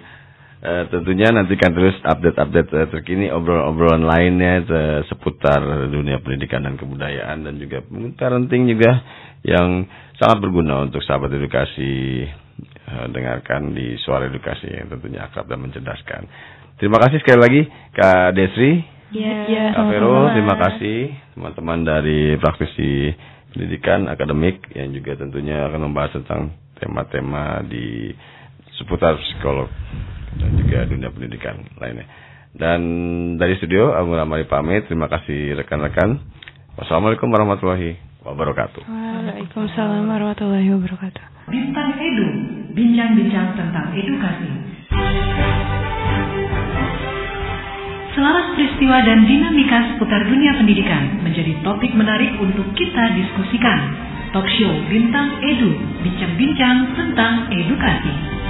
Eh, tentunya nantikan terus update-update eh, terkini obrolan-obrolan lainnya eh, seputar dunia pendidikan dan kebudayaan dan juga parenting juga yang sangat berguna untuk sahabat edukasi eh, dengarkan di suara edukasi yang tentunya akrab dan mencerdaskan. Terima kasih sekali lagi Kak Desri, Iya. Kak Vero, terima kasih teman-teman dari praktisi pendidikan akademik yang juga tentunya akan membahas tentang tema-tema di seputar psikolog dan juga dunia pendidikan lainnya. Dan dari studio, Agung Ramari pamit. Terima kasih rekan-rekan. Wassalamualaikum warahmatullahi wabarakatuh. Waalaikumsalam warahmatullahi wabarakatuh. Bintang Edu, bincang-bincang tentang edukasi. Selaras peristiwa dan dinamika seputar dunia pendidikan menjadi topik menarik untuk kita diskusikan. Talk show Bintang Edu, bincang-bincang tentang edukasi.